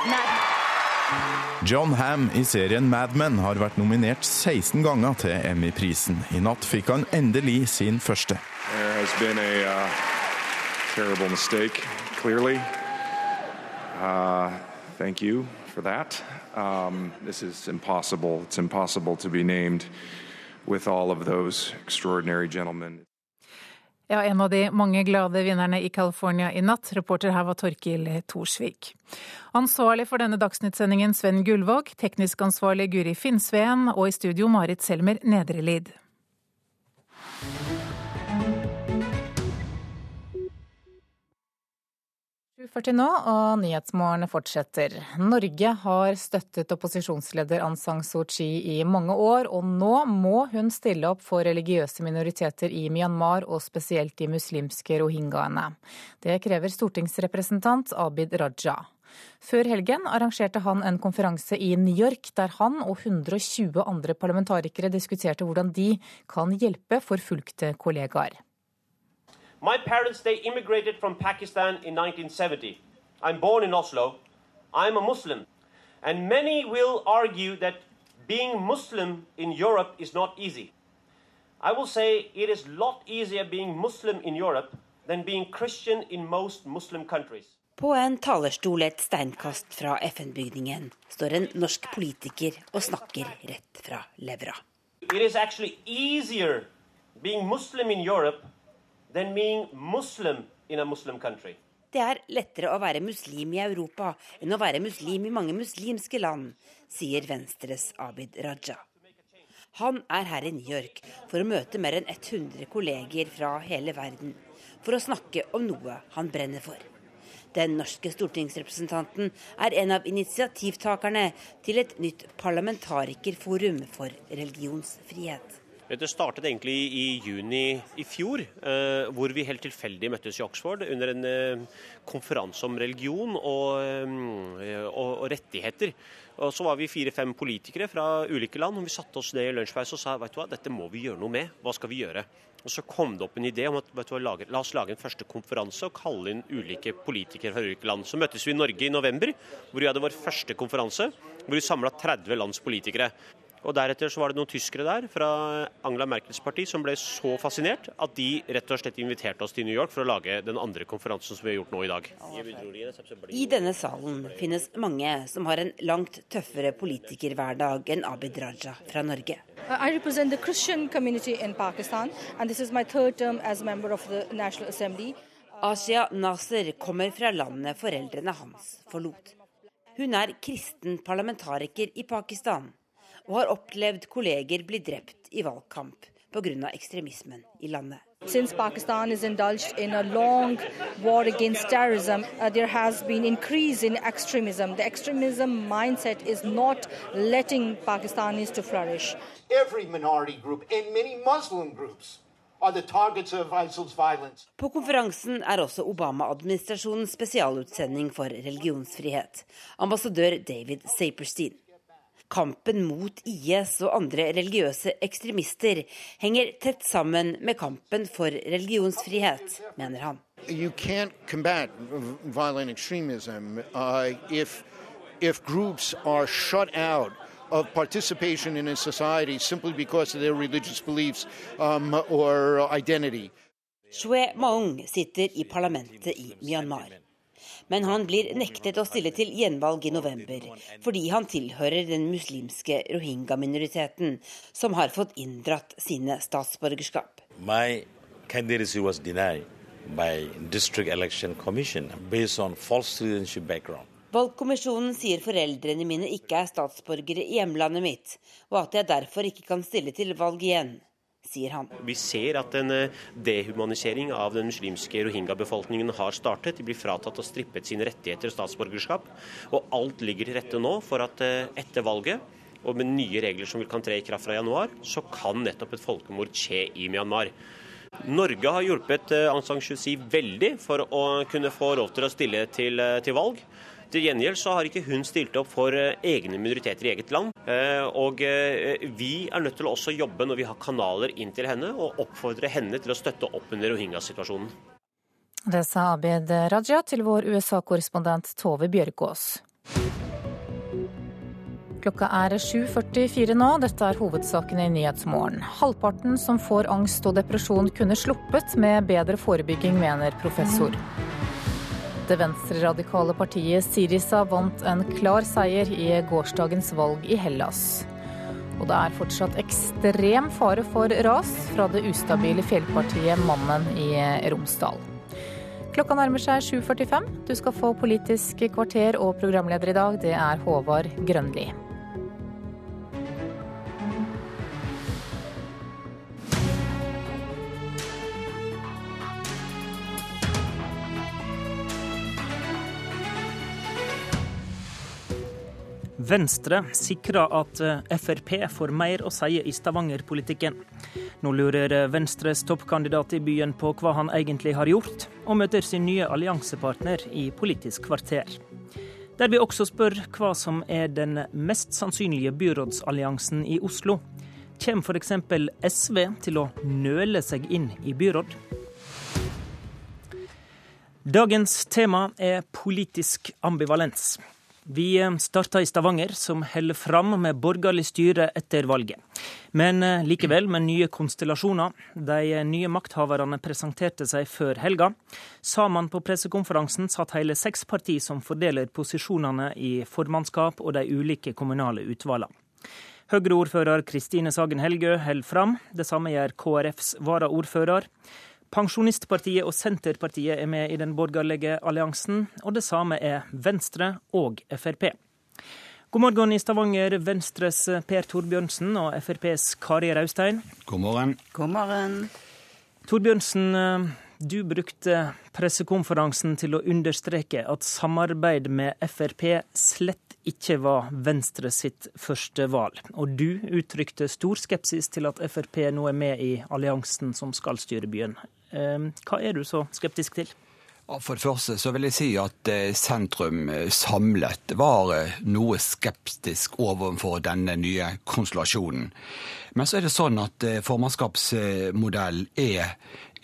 John Hamm i serien Mad Men har vært nominert 16 ganger til Emmy-prisen. I natt fikk han endelig sin første. There has been a uh, terrible mistake, clearly. Uh, thank you for that. Um, this is impossible. It's impossible to be named with all of those extraordinary gentlemen. Ja, en av de mange glade vinnerne i California i natt. Reporter her var Torkil Thorsvik. Ansvarlig for denne dagsnyttsendingen Sven Gullvåg, teknisk ansvarlig Guri Finnsveen og i studio Marit Selmer Nedrelid. 7.40 nå, og Nyhetsmorgen fortsetter. Norge har støttet opposisjonsleder Aung San Suu Kyi i mange år, og nå må hun stille opp for religiøse minoriteter i Myanmar, og spesielt de muslimske rohingyaene. Det krever stortingsrepresentant Abid Raja. Før helgen arrangerte han en konferanse i New York, der han og 120 andre parlamentarikere diskuterte hvordan de kan hjelpe forfulgte kollegaer. My parents, they immigrated from Pakistan in 1970. I'm born in Oslo. I'm a Muslim. And many will argue that being Muslim in Europe is not easy. I will say it is a lot easier being Muslim in Europe than being Christian in most Muslim countries. På en talerstol et steinkast fra FN-bygningen står en norsk politiker og snakker rett fra levra. It is actually easier being Muslim in Europe Det er lettere å være muslim i Europa enn å være muslim i mange muslimske land, sier Venstres Abid Raja. Han er her i New York for å møte mer enn 100 kolleger fra hele verden, for å snakke om noe han brenner for. Den norske stortingsrepresentanten er en av initiativtakerne til et nytt parlamentarikerforum for religionsfrihet. Det startet egentlig i juni i fjor, eh, hvor vi helt tilfeldig møttes i Oxford under en eh, konferanse om religion og, eh, og, og rettigheter. Og Så var vi fire-fem politikere fra ulike land og vi satte oss ned i lunsjpause og sa vet du hva, dette må vi gjøre noe med. Hva skal vi gjøre? Og Så kom det opp en idé om at vet du hva, la oss lage en første konferanse og kalle inn ulike politikere fra ulike land. Så møttes vi i Norge i november, hvor vi hadde vår første konferanse. Hvor vi samla 30 lands politikere. Og Deretter så var det noen tyskere der fra Angela Merkels parti som ble så fascinert at de rett og slett inviterte oss til New York for å lage den andre konferansen som vi har gjort nå i dag. I denne salen finnes mange som har en langt tøffere politikerhverdag enn Abid Raja fra Norge. Uh, I represent the Christian community in Pakistan, and this is my third term as a member of the National Assembly. Asia Nasser kommer fra landet foreldrene hans forlot. Hun er kristen parlamentariker i Pakistan og har opplevd kolleger bli drept i valgkamp pga. ekstremismen i landet. Since Pakistan is indulged in a long war against terrorism, uh, there has been increase in extremism. The extremism mindset is not letting Pakistanis to flourish. Every minority group and many Muslim groups På konferansen er også Obama-administrasjonens spesialutsending for religionsfrihet, ambassadør David Saperstein. Kampen mot IS og andre religiøse ekstremister henger tett sammen med kampen for religionsfrihet, mener han. You can't combat violent extremism uh, if, if groups are shut out of participation in a society simply because of their religious beliefs um, or identity. Shwe Maung sitter i parlamentet i Myanmar men han blir nektet å stille til gjenvalg i november, fordi han tilhører den muslimske rohingya-minoriteten, som har fått inndratt sine statsborgerskap. My candidacy was denied by District Election Commission based on false citizenship background. Valgkommisjonen sier foreldrene mine ikke er statsborgere i hjemlandet mitt, og at jeg derfor ikke kan stille til valg igjen sier han. Vi ser at en eh, dehumanisering av den muslimske rohingya-befolkningen har startet. De blir fratatt og strippet sine rettigheter og statsborgerskap. Og alt ligger til rette nå for at eh, etter valget, og med nye regler som kan tre i kraft fra januar, så kan nettopp et folkemord skje i Myanmar. Norge har hjulpet eh, Aung San Suu Kyi veldig for å kunne få lov til å stille til, til valg. Til gjengjeld så har ikke hun stilt opp for eh, egne minoriteter i eget land. Eh, og eh, vi er nødt til å også jobbe når vi har kanaler inn til henne, og oppfordre henne til å støtte opp under rohingya-situasjonen. Det sa Abid Raja til vår USA-korrespondent Tove Bjørgaas. Klokka er 7.44 nå. Dette er hovedsakene i Nyhetsmorgen. Halvparten som får angst og depresjon kunne sluppet med bedre forebygging, mener professor. Det venstreradikale partiet Sirisa vant en klar seier i gårsdagens valg i Hellas. Og det er fortsatt ekstrem fare for ras fra det ustabile fjellpartiet Mannen i Romsdal. Klokka nærmer seg 7.45. Du skal få Politisk kvarter, og programleder i dag det er Håvard Grønli. Venstre sikrer at eh, Frp får mer å si i Stavanger-politikken. Nå lurer eh, Venstres toppkandidat i byen på hva han egentlig har gjort, og møter sin nye alliansepartner i Politisk kvarter. Der vi også spør hva som er den mest sannsynlige byrådsalliansen i Oslo. Kommer f.eks. SV til å nøle seg inn i byråd? Dagens tema er politisk ambivalens. Vi eh, starta i Stavanger, som holder fram med borgerlig styre etter valget. Men eh, likevel med nye konstellasjoner. De eh, nye makthaverne presenterte seg før helga. Sammen på pressekonferansen satt hele seks partier som fordeler posisjonene i formannskap og de ulike kommunale utvalgene. Høyre-ordfører Kristine Sagen Helgø holder fram. Det samme gjør KrFs varaordfører. Pensjonistpartiet og Senterpartiet er med i den borgerlige alliansen, og det samme er Venstre og Frp. God morgen i Stavanger, Venstres Per Torbjørnsen og FrPs Kari Raustein. God morgen. God morgen. Torbjørnsen, du brukte pressekonferansen til å understreke at samarbeid med Frp slett ikke var Venstre sitt første valg. Og du uttrykte stor skepsis til at Frp nå er med i alliansen som skal styre byen. Ehm, hva er du så skeptisk til? For det første så vil jeg si at eh, sentrum eh, samlet var eh, noe skeptisk overfor denne nye konstellasjonen. Men så er det sånn at formannskapsmodell er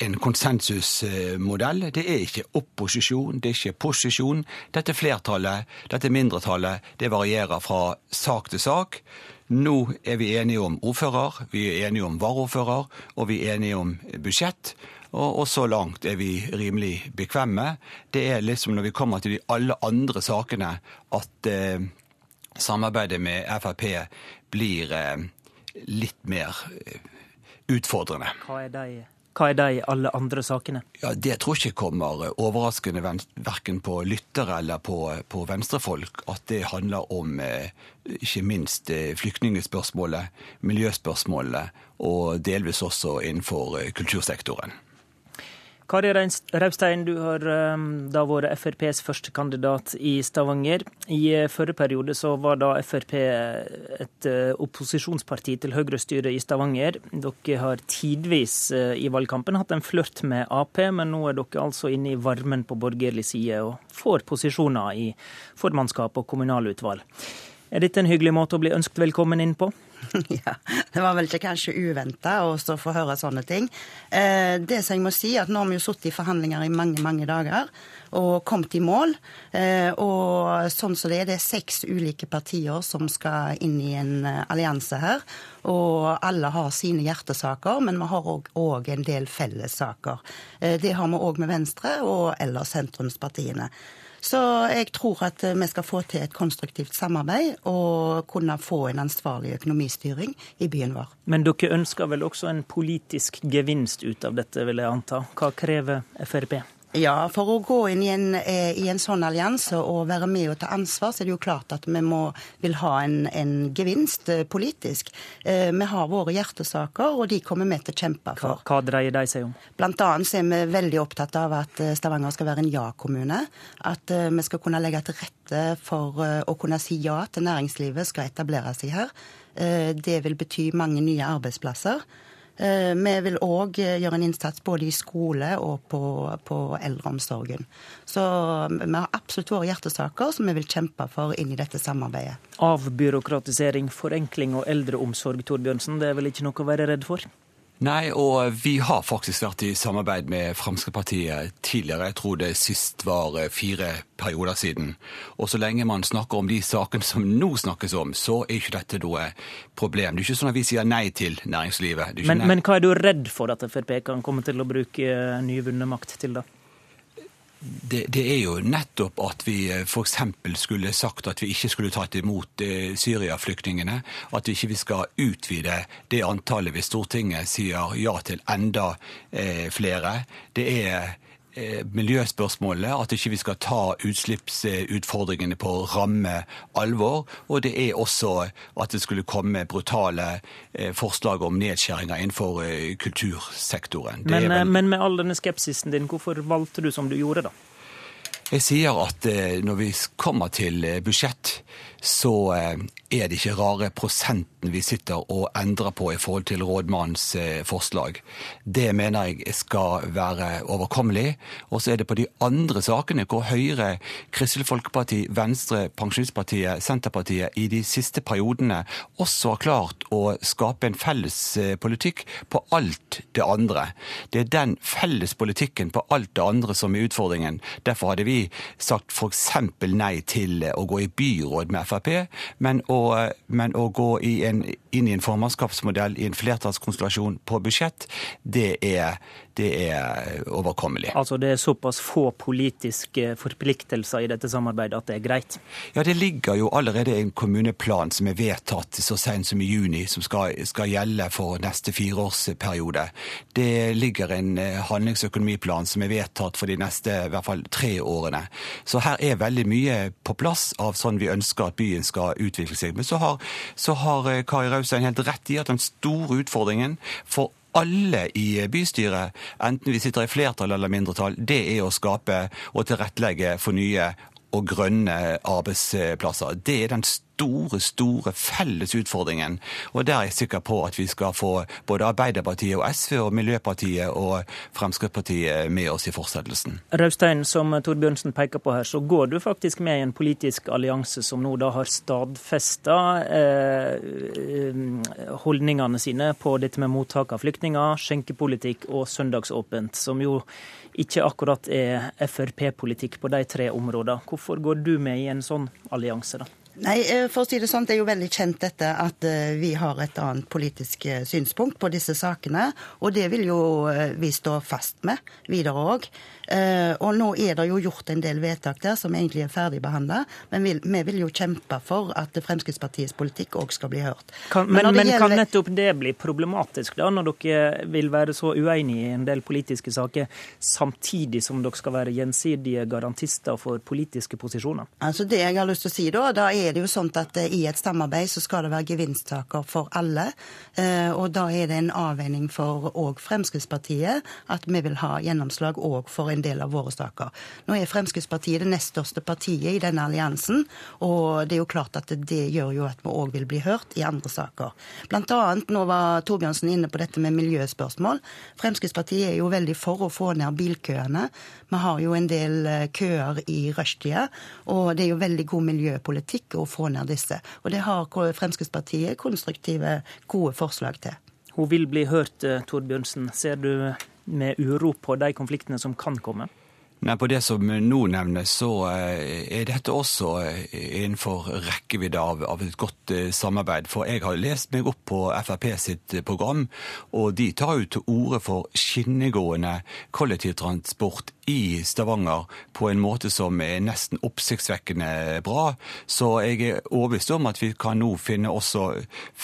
en konsensusmodell. Det er ikke opposisjon, det er ikke posisjon. Dette flertallet, dette mindretallet, det varierer fra sak til sak. Nå er vi enige om ordfører, vi er enige om varaordfører, og vi er enige om budsjett. Og, og, så langt er vi rimelig bekvemme. Det er liksom når vi kommer til de alle andre sakene at eh, samarbeidet med Frp blir eh, litt mer eh, utfordrende. Hva er de hva er de alle andre sakene? Ja, Det tror jeg ikke kommer overraskende verken på lyttere eller på, på venstrefolk. At det handler om eh, ikke minst eh, flyktningspørsmålet, miljøspørsmålet og delvis også innenfor eh, kultursektoren. Kari Raustein, du har um, da vært FrPs førstekandidat i Stavanger. I uh, forrige periode så var da Frp et uh, opposisjonsparti til Høyre-styret i Stavanger. Dere har tidvis uh, i valgkampen hatt en flørt med Ap, men nå er dere altså inne i varmen på borgerlig side og får posisjoner i formannskap og kommunalutvalg. Er dette en hyggelig måte å bli ønsket velkommen inn på? ja, det var vel ikke kanskje uventa å få høre sånne ting. Eh, det som jeg må si, at nå har vi jo sittet i forhandlinger i mange, mange dager og kommet i mål. Eh, og sånn som det er, det er seks ulike partier som skal inn i en eh, allianse her. Og alle har sine hjertesaker, men vi har òg en del fellessaker. Det har vi òg med Venstre og ellers sentrumspartiene. Så jeg tror at eh, vi skal få til et konstruktivt samarbeid og kunne få en ansvarlig økonomistyring i byen vår. Men dere ønsker vel også en politisk gevinst ut av dette, vil jeg anta. Hva krever Frp? Ja, for å gå inn i en, eh, i en, sånn allianse og være med og ta ansvar, så er det jo klart at vi må, vil ha en, en gevinst eh, politisk. Eh, vi har våre hjertesaker, og de kommer vi til å kjempe for. Hva, hva dreier de seg om? Blant annet så er vi veldig opptatt av at Stavanger skal være en ja-kommune. At vi skal kunne legge til rette for å kunne si ja til næringslivet skal etablere seg her. Det vil bety mange nye arbeidsplasser. Eh, vi vil òg eh, gjøre en innsats både i skole og på, på, eldreomsorgen. Så vi har absolutt våre hjertesaker som vi vil kjempe for inn i dette samarbeidet. Avbyråkratisering, forenkling og eldreomsorg, Torbjørnsen, det er vel ikke noe å være redd for? Nei, og vi har faktisk vært i samarbeid med Fremskrittspartiet tidligere. Jeg tror det sist var eh, fire perioder siden. Og så lenge man snakker om de sakene som nå snakkes om, så er ikke dette noe problem. Det er ikke sånn at vi sier nei til næringslivet. Men, nei. men, hva er du redd for at Frp kan komme til å bruke eh, nyvunnet makt til, da? Det, det, er jo nettopp at vi eh, f.eks. skulle sagt at vi ikke skulle tatt imot eh, Syria-flyktningene. At vi ikke skal utvide det antallet hvis Stortinget sier ja til enda eh, flere. Det er miljøspørsmålet, at ikke vi skal ta utslippsutfordringene på ramme alvor. Og det er også at det skulle komme brutale eh, forslag om nedskjæringer innenfor eh, kultursektoren. Men, vel... men, med all denne skepsisen din, hvorfor valgte du som du gjorde, da? Jeg sier at når vi kommer til budsjett, så er det ikke rare prosenten vi sitter og endrer på i forhold til rådmannens eh, forslag. Det mener jeg skal være overkommelig. Og så er det på de andre sakene hvor Høyre, Kristelig Folkeparti, Venstre, Pensjonistpartiet, Senterpartiet i de siste periodene også har klart å skape en felles eh, politikk på alt det andre. Det er den felles politikken på alt det andre som er utfordringen. Derfor hadde vi sagt f.eks. nei til å gå i byråd med Frp, men å, men å gå i en, inn i en formannskapsmodell i en flertallskonstellasjon på budsjett, det er, det er overkommelig. Altså det er såpass få politiske forpliktelser i dette samarbeidet at det er greit? Ja, det ligger jo allerede en kommuneplan som er vedtatt så sent som i juni, som skal, skal gjelde for neste fireårsperiode. Det ligger en eh, handlingsøkonomiplan som er vedtatt for de neste i hvert fall tre årene. Så her er veldig mye på plass av sånn vi ønsker at byen skal utvikle seg. Men så har, så har eh, Kari Raustein helt rett i at den store utfordringen for alle i bystyret, enten vi sitter i flertall eller mindretall, det er å skape og tilrettelegge for nye og grønne arbeidsplasser. Det er den store, store felles utfordringen. Og der er jeg sikker på at vi skal få både Arbeiderpartiet og SV og Miljøpartiet og Fremskrittspartiet med oss i fortsettelsen. Raustein, som Torbjørnsen peker på her, så går du faktisk med i en politisk allianse som nå da har stadfesta eh, holdningene sine på dette med mottak av flyktninger, skjenkepolitikk og søndagsåpent, som jo ikke akkurat er Frp-politikk på de tre områdene. Hvorfor går du med i en sånn allianse, da? Nei, eh, for å si Det sånn, det er jo veldig kjent dette at eh, vi har et annet politisk eh, synspunkt på disse sakene. Og det vil jo vi stå fast med videre òg. Og nå er det jo gjort en del vedtak der som egentlig er ferdigbehandla. Men vi, vi, vil jo kjempe for at Fremskrittspartiets politikk òg skal bli hørt. Kan, men, men, men gjelder... kan nettopp det bli problematisk, da, når dere vil være så uenige i en del politiske saker, samtidig som dere skal være gjensidige garantister for politiske posisjoner? Altså Det jeg har lyst til å si da, da er er det jo sånn at eh, i et samarbeid så skal det være gevinsttaker for alle. Eh, og da er det en avveining for òg Fremskrittspartiet at vi vil ha gjennomslag òg for en del av våre saker. Nå er Fremskrittspartiet det nest største partiet i denne alliansen, og det er jo klart at det gjør jo at vi òg vil bli hørt i andre saker. Blant annet, nå var Torbjørnsen inne på dette med miljøspørsmål. Fremskrittspartiet er jo veldig for å få ned bilkøene. Vi har jo en del eh, køer i rushtida, og det er jo veldig god miljøpolitikk å få ned disse. Og det har Fremskrittspartiet konstruktive, gode forslag til. Hun vil bli hørt, eh, Torbjørnsen. Ser du med uro på de konfliktene som kan komme? Nei, På det som nå nevnes, så eh, er dette også eh, innenfor rekkevidde av, av, et godt samarbeid. For jeg har lest meg opp på Frp sitt program, og de tar jo til orde for skinnegående kollektivtransport i Stavanger på en måte som er nesten oppsiktsvekkende bra. Så jeg er overbevist om at vi kan nå finne også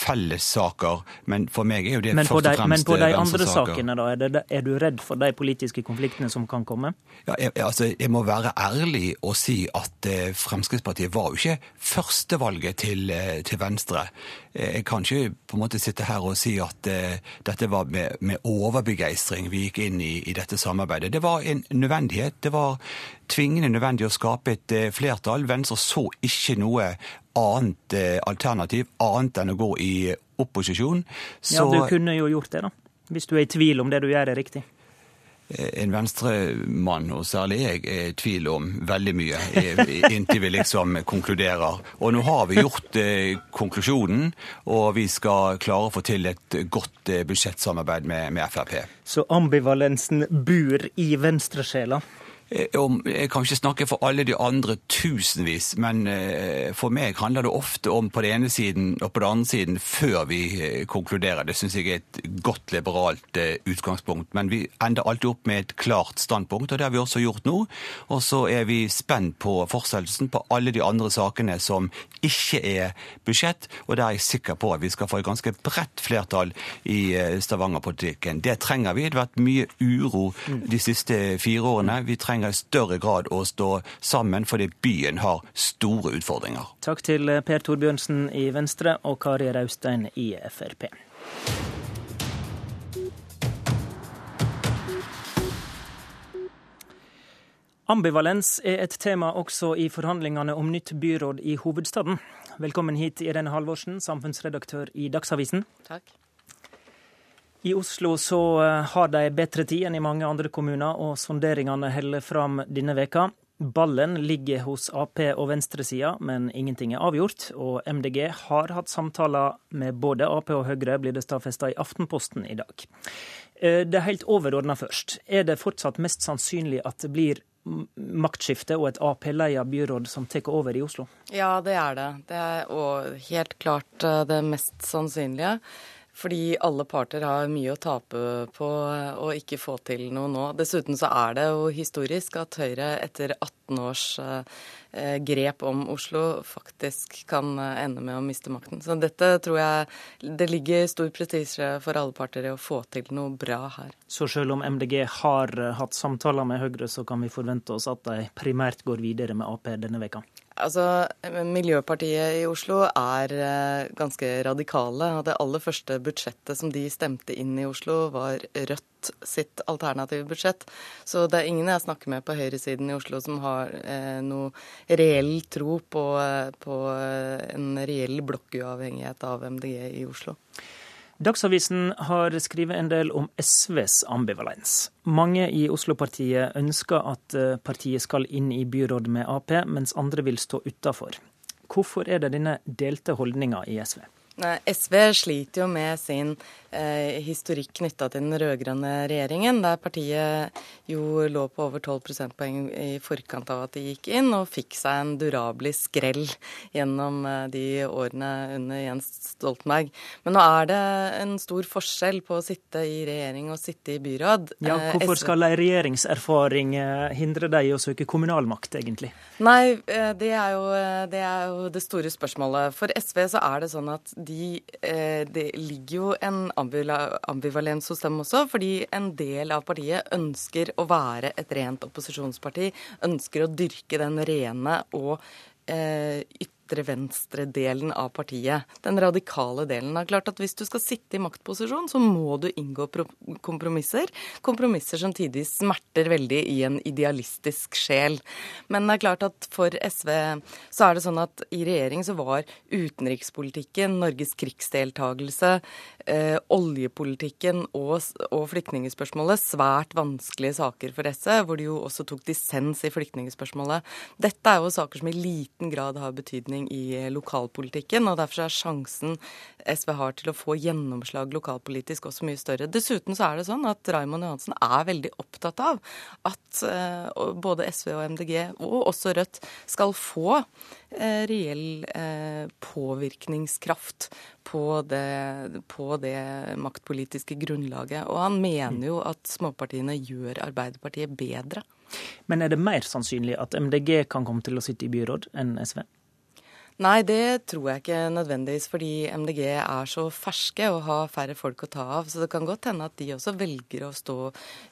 fellessaker. Men for meg er jo det først og fremst Men på de andre sakene, da? Er, det, er, du redd for de politiske konfliktene som kan komme? Ja, jeg, altså, jeg må være ærlig og si at eh, Fremskrittspartiet var jo ikke førstevalget til, eh, til Venstre. Eh, jeg kan ikke på en måte sitte her og si at uh, dette var med, med overbegeistring vi gikk inn i, i, dette samarbeidet. Det var en nødvendighet. Det var tvingende nødvendig å skape et uh, flertall. Venstre så ikke noe annet alternativ annet enn å gå i opposisjon. Så... Ja, du kunne jo gjort det, da. Hvis du er i tvil om det du gjør er riktig. Eh, en venstremann, og særlig jeg, er i tvil om veldig mye inntil vi liksom konkluderer. Og nå har vi gjort eh, konklusjonen, og vi skal klare å få til et godt eh, budsjettsamarbeid med, med Frp. Så ambivalensen bor i venstresjela? Eh, jeg kan ikke snakke for alle de andre tusenvis, men eh, for meg handler det ofte om på den ene siden og på den andre siden før vi eh, konkluderer. Det syns jeg er et godt liberalt utgangspunkt. Men vi ender alltid opp med et klart standpunkt, og det har vi også gjort nå. Og så er vi spent på fortsettelsen på alle de andre sakene som ikke er budsjett, og der er jeg sikker på at vi skal få et ganske bredt flertall i Stavanger-politikken. Det trenger vi. Det har vært mye uro de siste fire årene. Vi trenger trenger i større grad å stå sammen fordi byen har store utfordringer. Takk til Per Torbjørnsen i Venstre og Kari Raustein i Frp. Ambivalens er et tema også i forhandlingene om nytt byråd i hovedstaden. Velkommen hit, Irene Halvorsen, samfunnsredaktør i Dagsavisen. Takk. I Oslo så eh, har de bedre tid enn i mange andre kommuner, og sonderingene holder fram denne veka. Ballen ligger hos Ap og venstresida, men ingenting er avgjort. Og MDG har hatt samtaler med både Ap og Høyre, blir det stadfesta i Aftenposten i dag. Eh, det er helt overordna først. Er det fortsatt mest sannsynlig at det blir maktskifte og et Ap-leia byråd som tar over i Oslo? Ja, det er det. Det er og helt klart eh, det mest sannsynlige. Fordi alle parter har mye å tape på å ikke få til noe nå. Dessuten så er det jo historisk at Høyre etter 18 års eh, grep om Oslo faktisk kan eh, ende med å miste makten. Så dette tror jeg det ligger stor prestisje for alle parter i å få til noe bra her. Så selv om MDG har eh, hatt samtaler med Høyre, så kan vi forvente oss at de primært går videre med Ap denne veka? Altså, Miljøpartiet i Oslo er eh, ganske radikale. og Det aller første budsjettet som de stemte inn i Oslo, var Rødt sitt alternative budsjett. Så det er ingen jeg snakker med på høyresiden i Oslo som har eh, noe reell tro på, eh, på eh, en reell blokkuavhengighet av MDG i Oslo. Dagsavisen har skrevet en del om SVs ambivalens. Mange i Oslo-partiet ønsker at eh, partiet skal inn i byråd med Ap, mens andre vil stå utafor. Hvorfor er det denne delte holdninga i SV? SV sliter jo med sin historikk knytta til den rød-grønne regjeringen, der partiet jo lå på over 12 prosentpoeng i forkant av at de gikk inn, og fikk seg en durabelig skrell gjennom eh, de årene under Jens Stoltenberg. Men nå er det en stor forskjell på å sitte i regjering og sitte i byråd. Ja, eh, Hvorfor skal ei regjeringserfaring eh, hindre deg i å søke kommunalmakt, egentlig? Nei, eh, det er, jo, det er jo det store spørsmålet. For SV så er det sånn at de, eh, det ligger jo en ambivalens hos dem også, fordi en del av partiet ønsker å være et rent opposisjonsparti. Ønsker å dyrke den rene og eh, ytre-venstre-delen av partiet. Den radikale delen. Det er klart at Hvis du skal sitte i maktposisjon, så må du inngå kompromisser. Kompromisser som tidvis smerter veldig i en idealistisk sjel. Men det er klart at for SV så er det sånn at i regjering så var utenrikspolitikken, Norges krigsdeltagelse, eh, oljepolitikken og, og flyktningspørsmålet svært vanskelige saker for SV, hvor de jo også tok dissens i flyktningspørsmålet. Dette er jo saker som i liten grad har betydning betydning i lokalpolitikken. og Derfor er sjansen SV har til å få gjennomslag lokalpolitisk også mye større. Dessuten så er det sånn at Raymond Johansen er veldig opptatt av at uh, både SV og MDG, og også Rødt, skal få uh, reell påvirkningskraft på det, på det, maktpolitiske grunnlaget. Og han mener jo at småpartiene gjør Arbeiderpartiet bedre. Men er det mer sannsynlig at MDG kan komme til å sitte i byråd enn SV? Nei, det tror jeg ikke nødvendigvis, fordi MDG er så ferske og har færre folk å ta av. Så det kan godt hende at de også velger å stå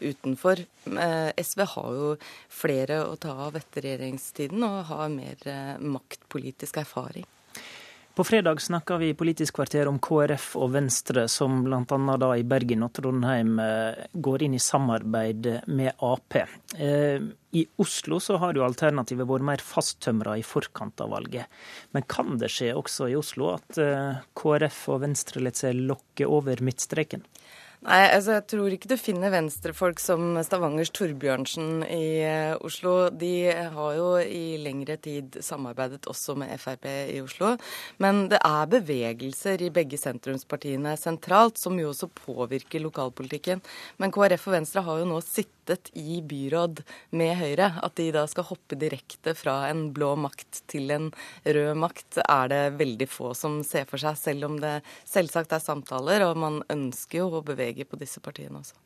utenfor. Eh, SV har jo flere å ta av etter regjeringstiden og har mer eh, maktpolitisk erfaring. På fredag snakka vi i Politisk kvarter om KrF og Venstre, som bl.a. da i Bergen og Trondheim eh, går inn i samarbeid med Ap. Eh, I Oslo så har jo alternativet vært mer fasttømra i forkant av valget. Men kan det skje også i Oslo at eh, KrF og Venstre lar seg lokke over midtstreken? Nei, altså jeg tror ikke du finner venstrefolk som Stavangers Torbjørnsen i uh, Oslo. De har jo i lengre tid samarbeidet også med Frp i Oslo. Men det er bevegelser i begge sentrumspartiene sentralt som jo også påvirker lokalpolitikken. Men KrF og Venstre har jo nå sittet sittet i byråd med Høyre, at de da skal hoppe direkte fra en blå makt til en rød makt, er det veldig få som ser for seg, selv om det selvsagt er samtaler, og man ønsker jo å bevege på disse partiene også.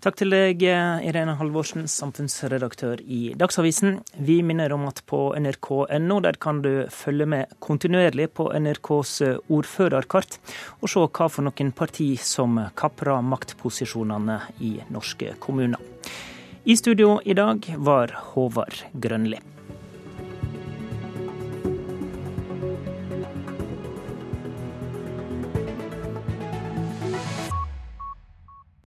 Takk til deg, Irene Halvorsen, samfunnsredaktør i Dagsavisen. Vi minner om at på nrk.no der kan du følge med kontinuerlig på NRKs ordførerkart, og se hva for noen parti som kaprer maktposisjonene i norske kommuner. I studio i dag var Håvard Grønli.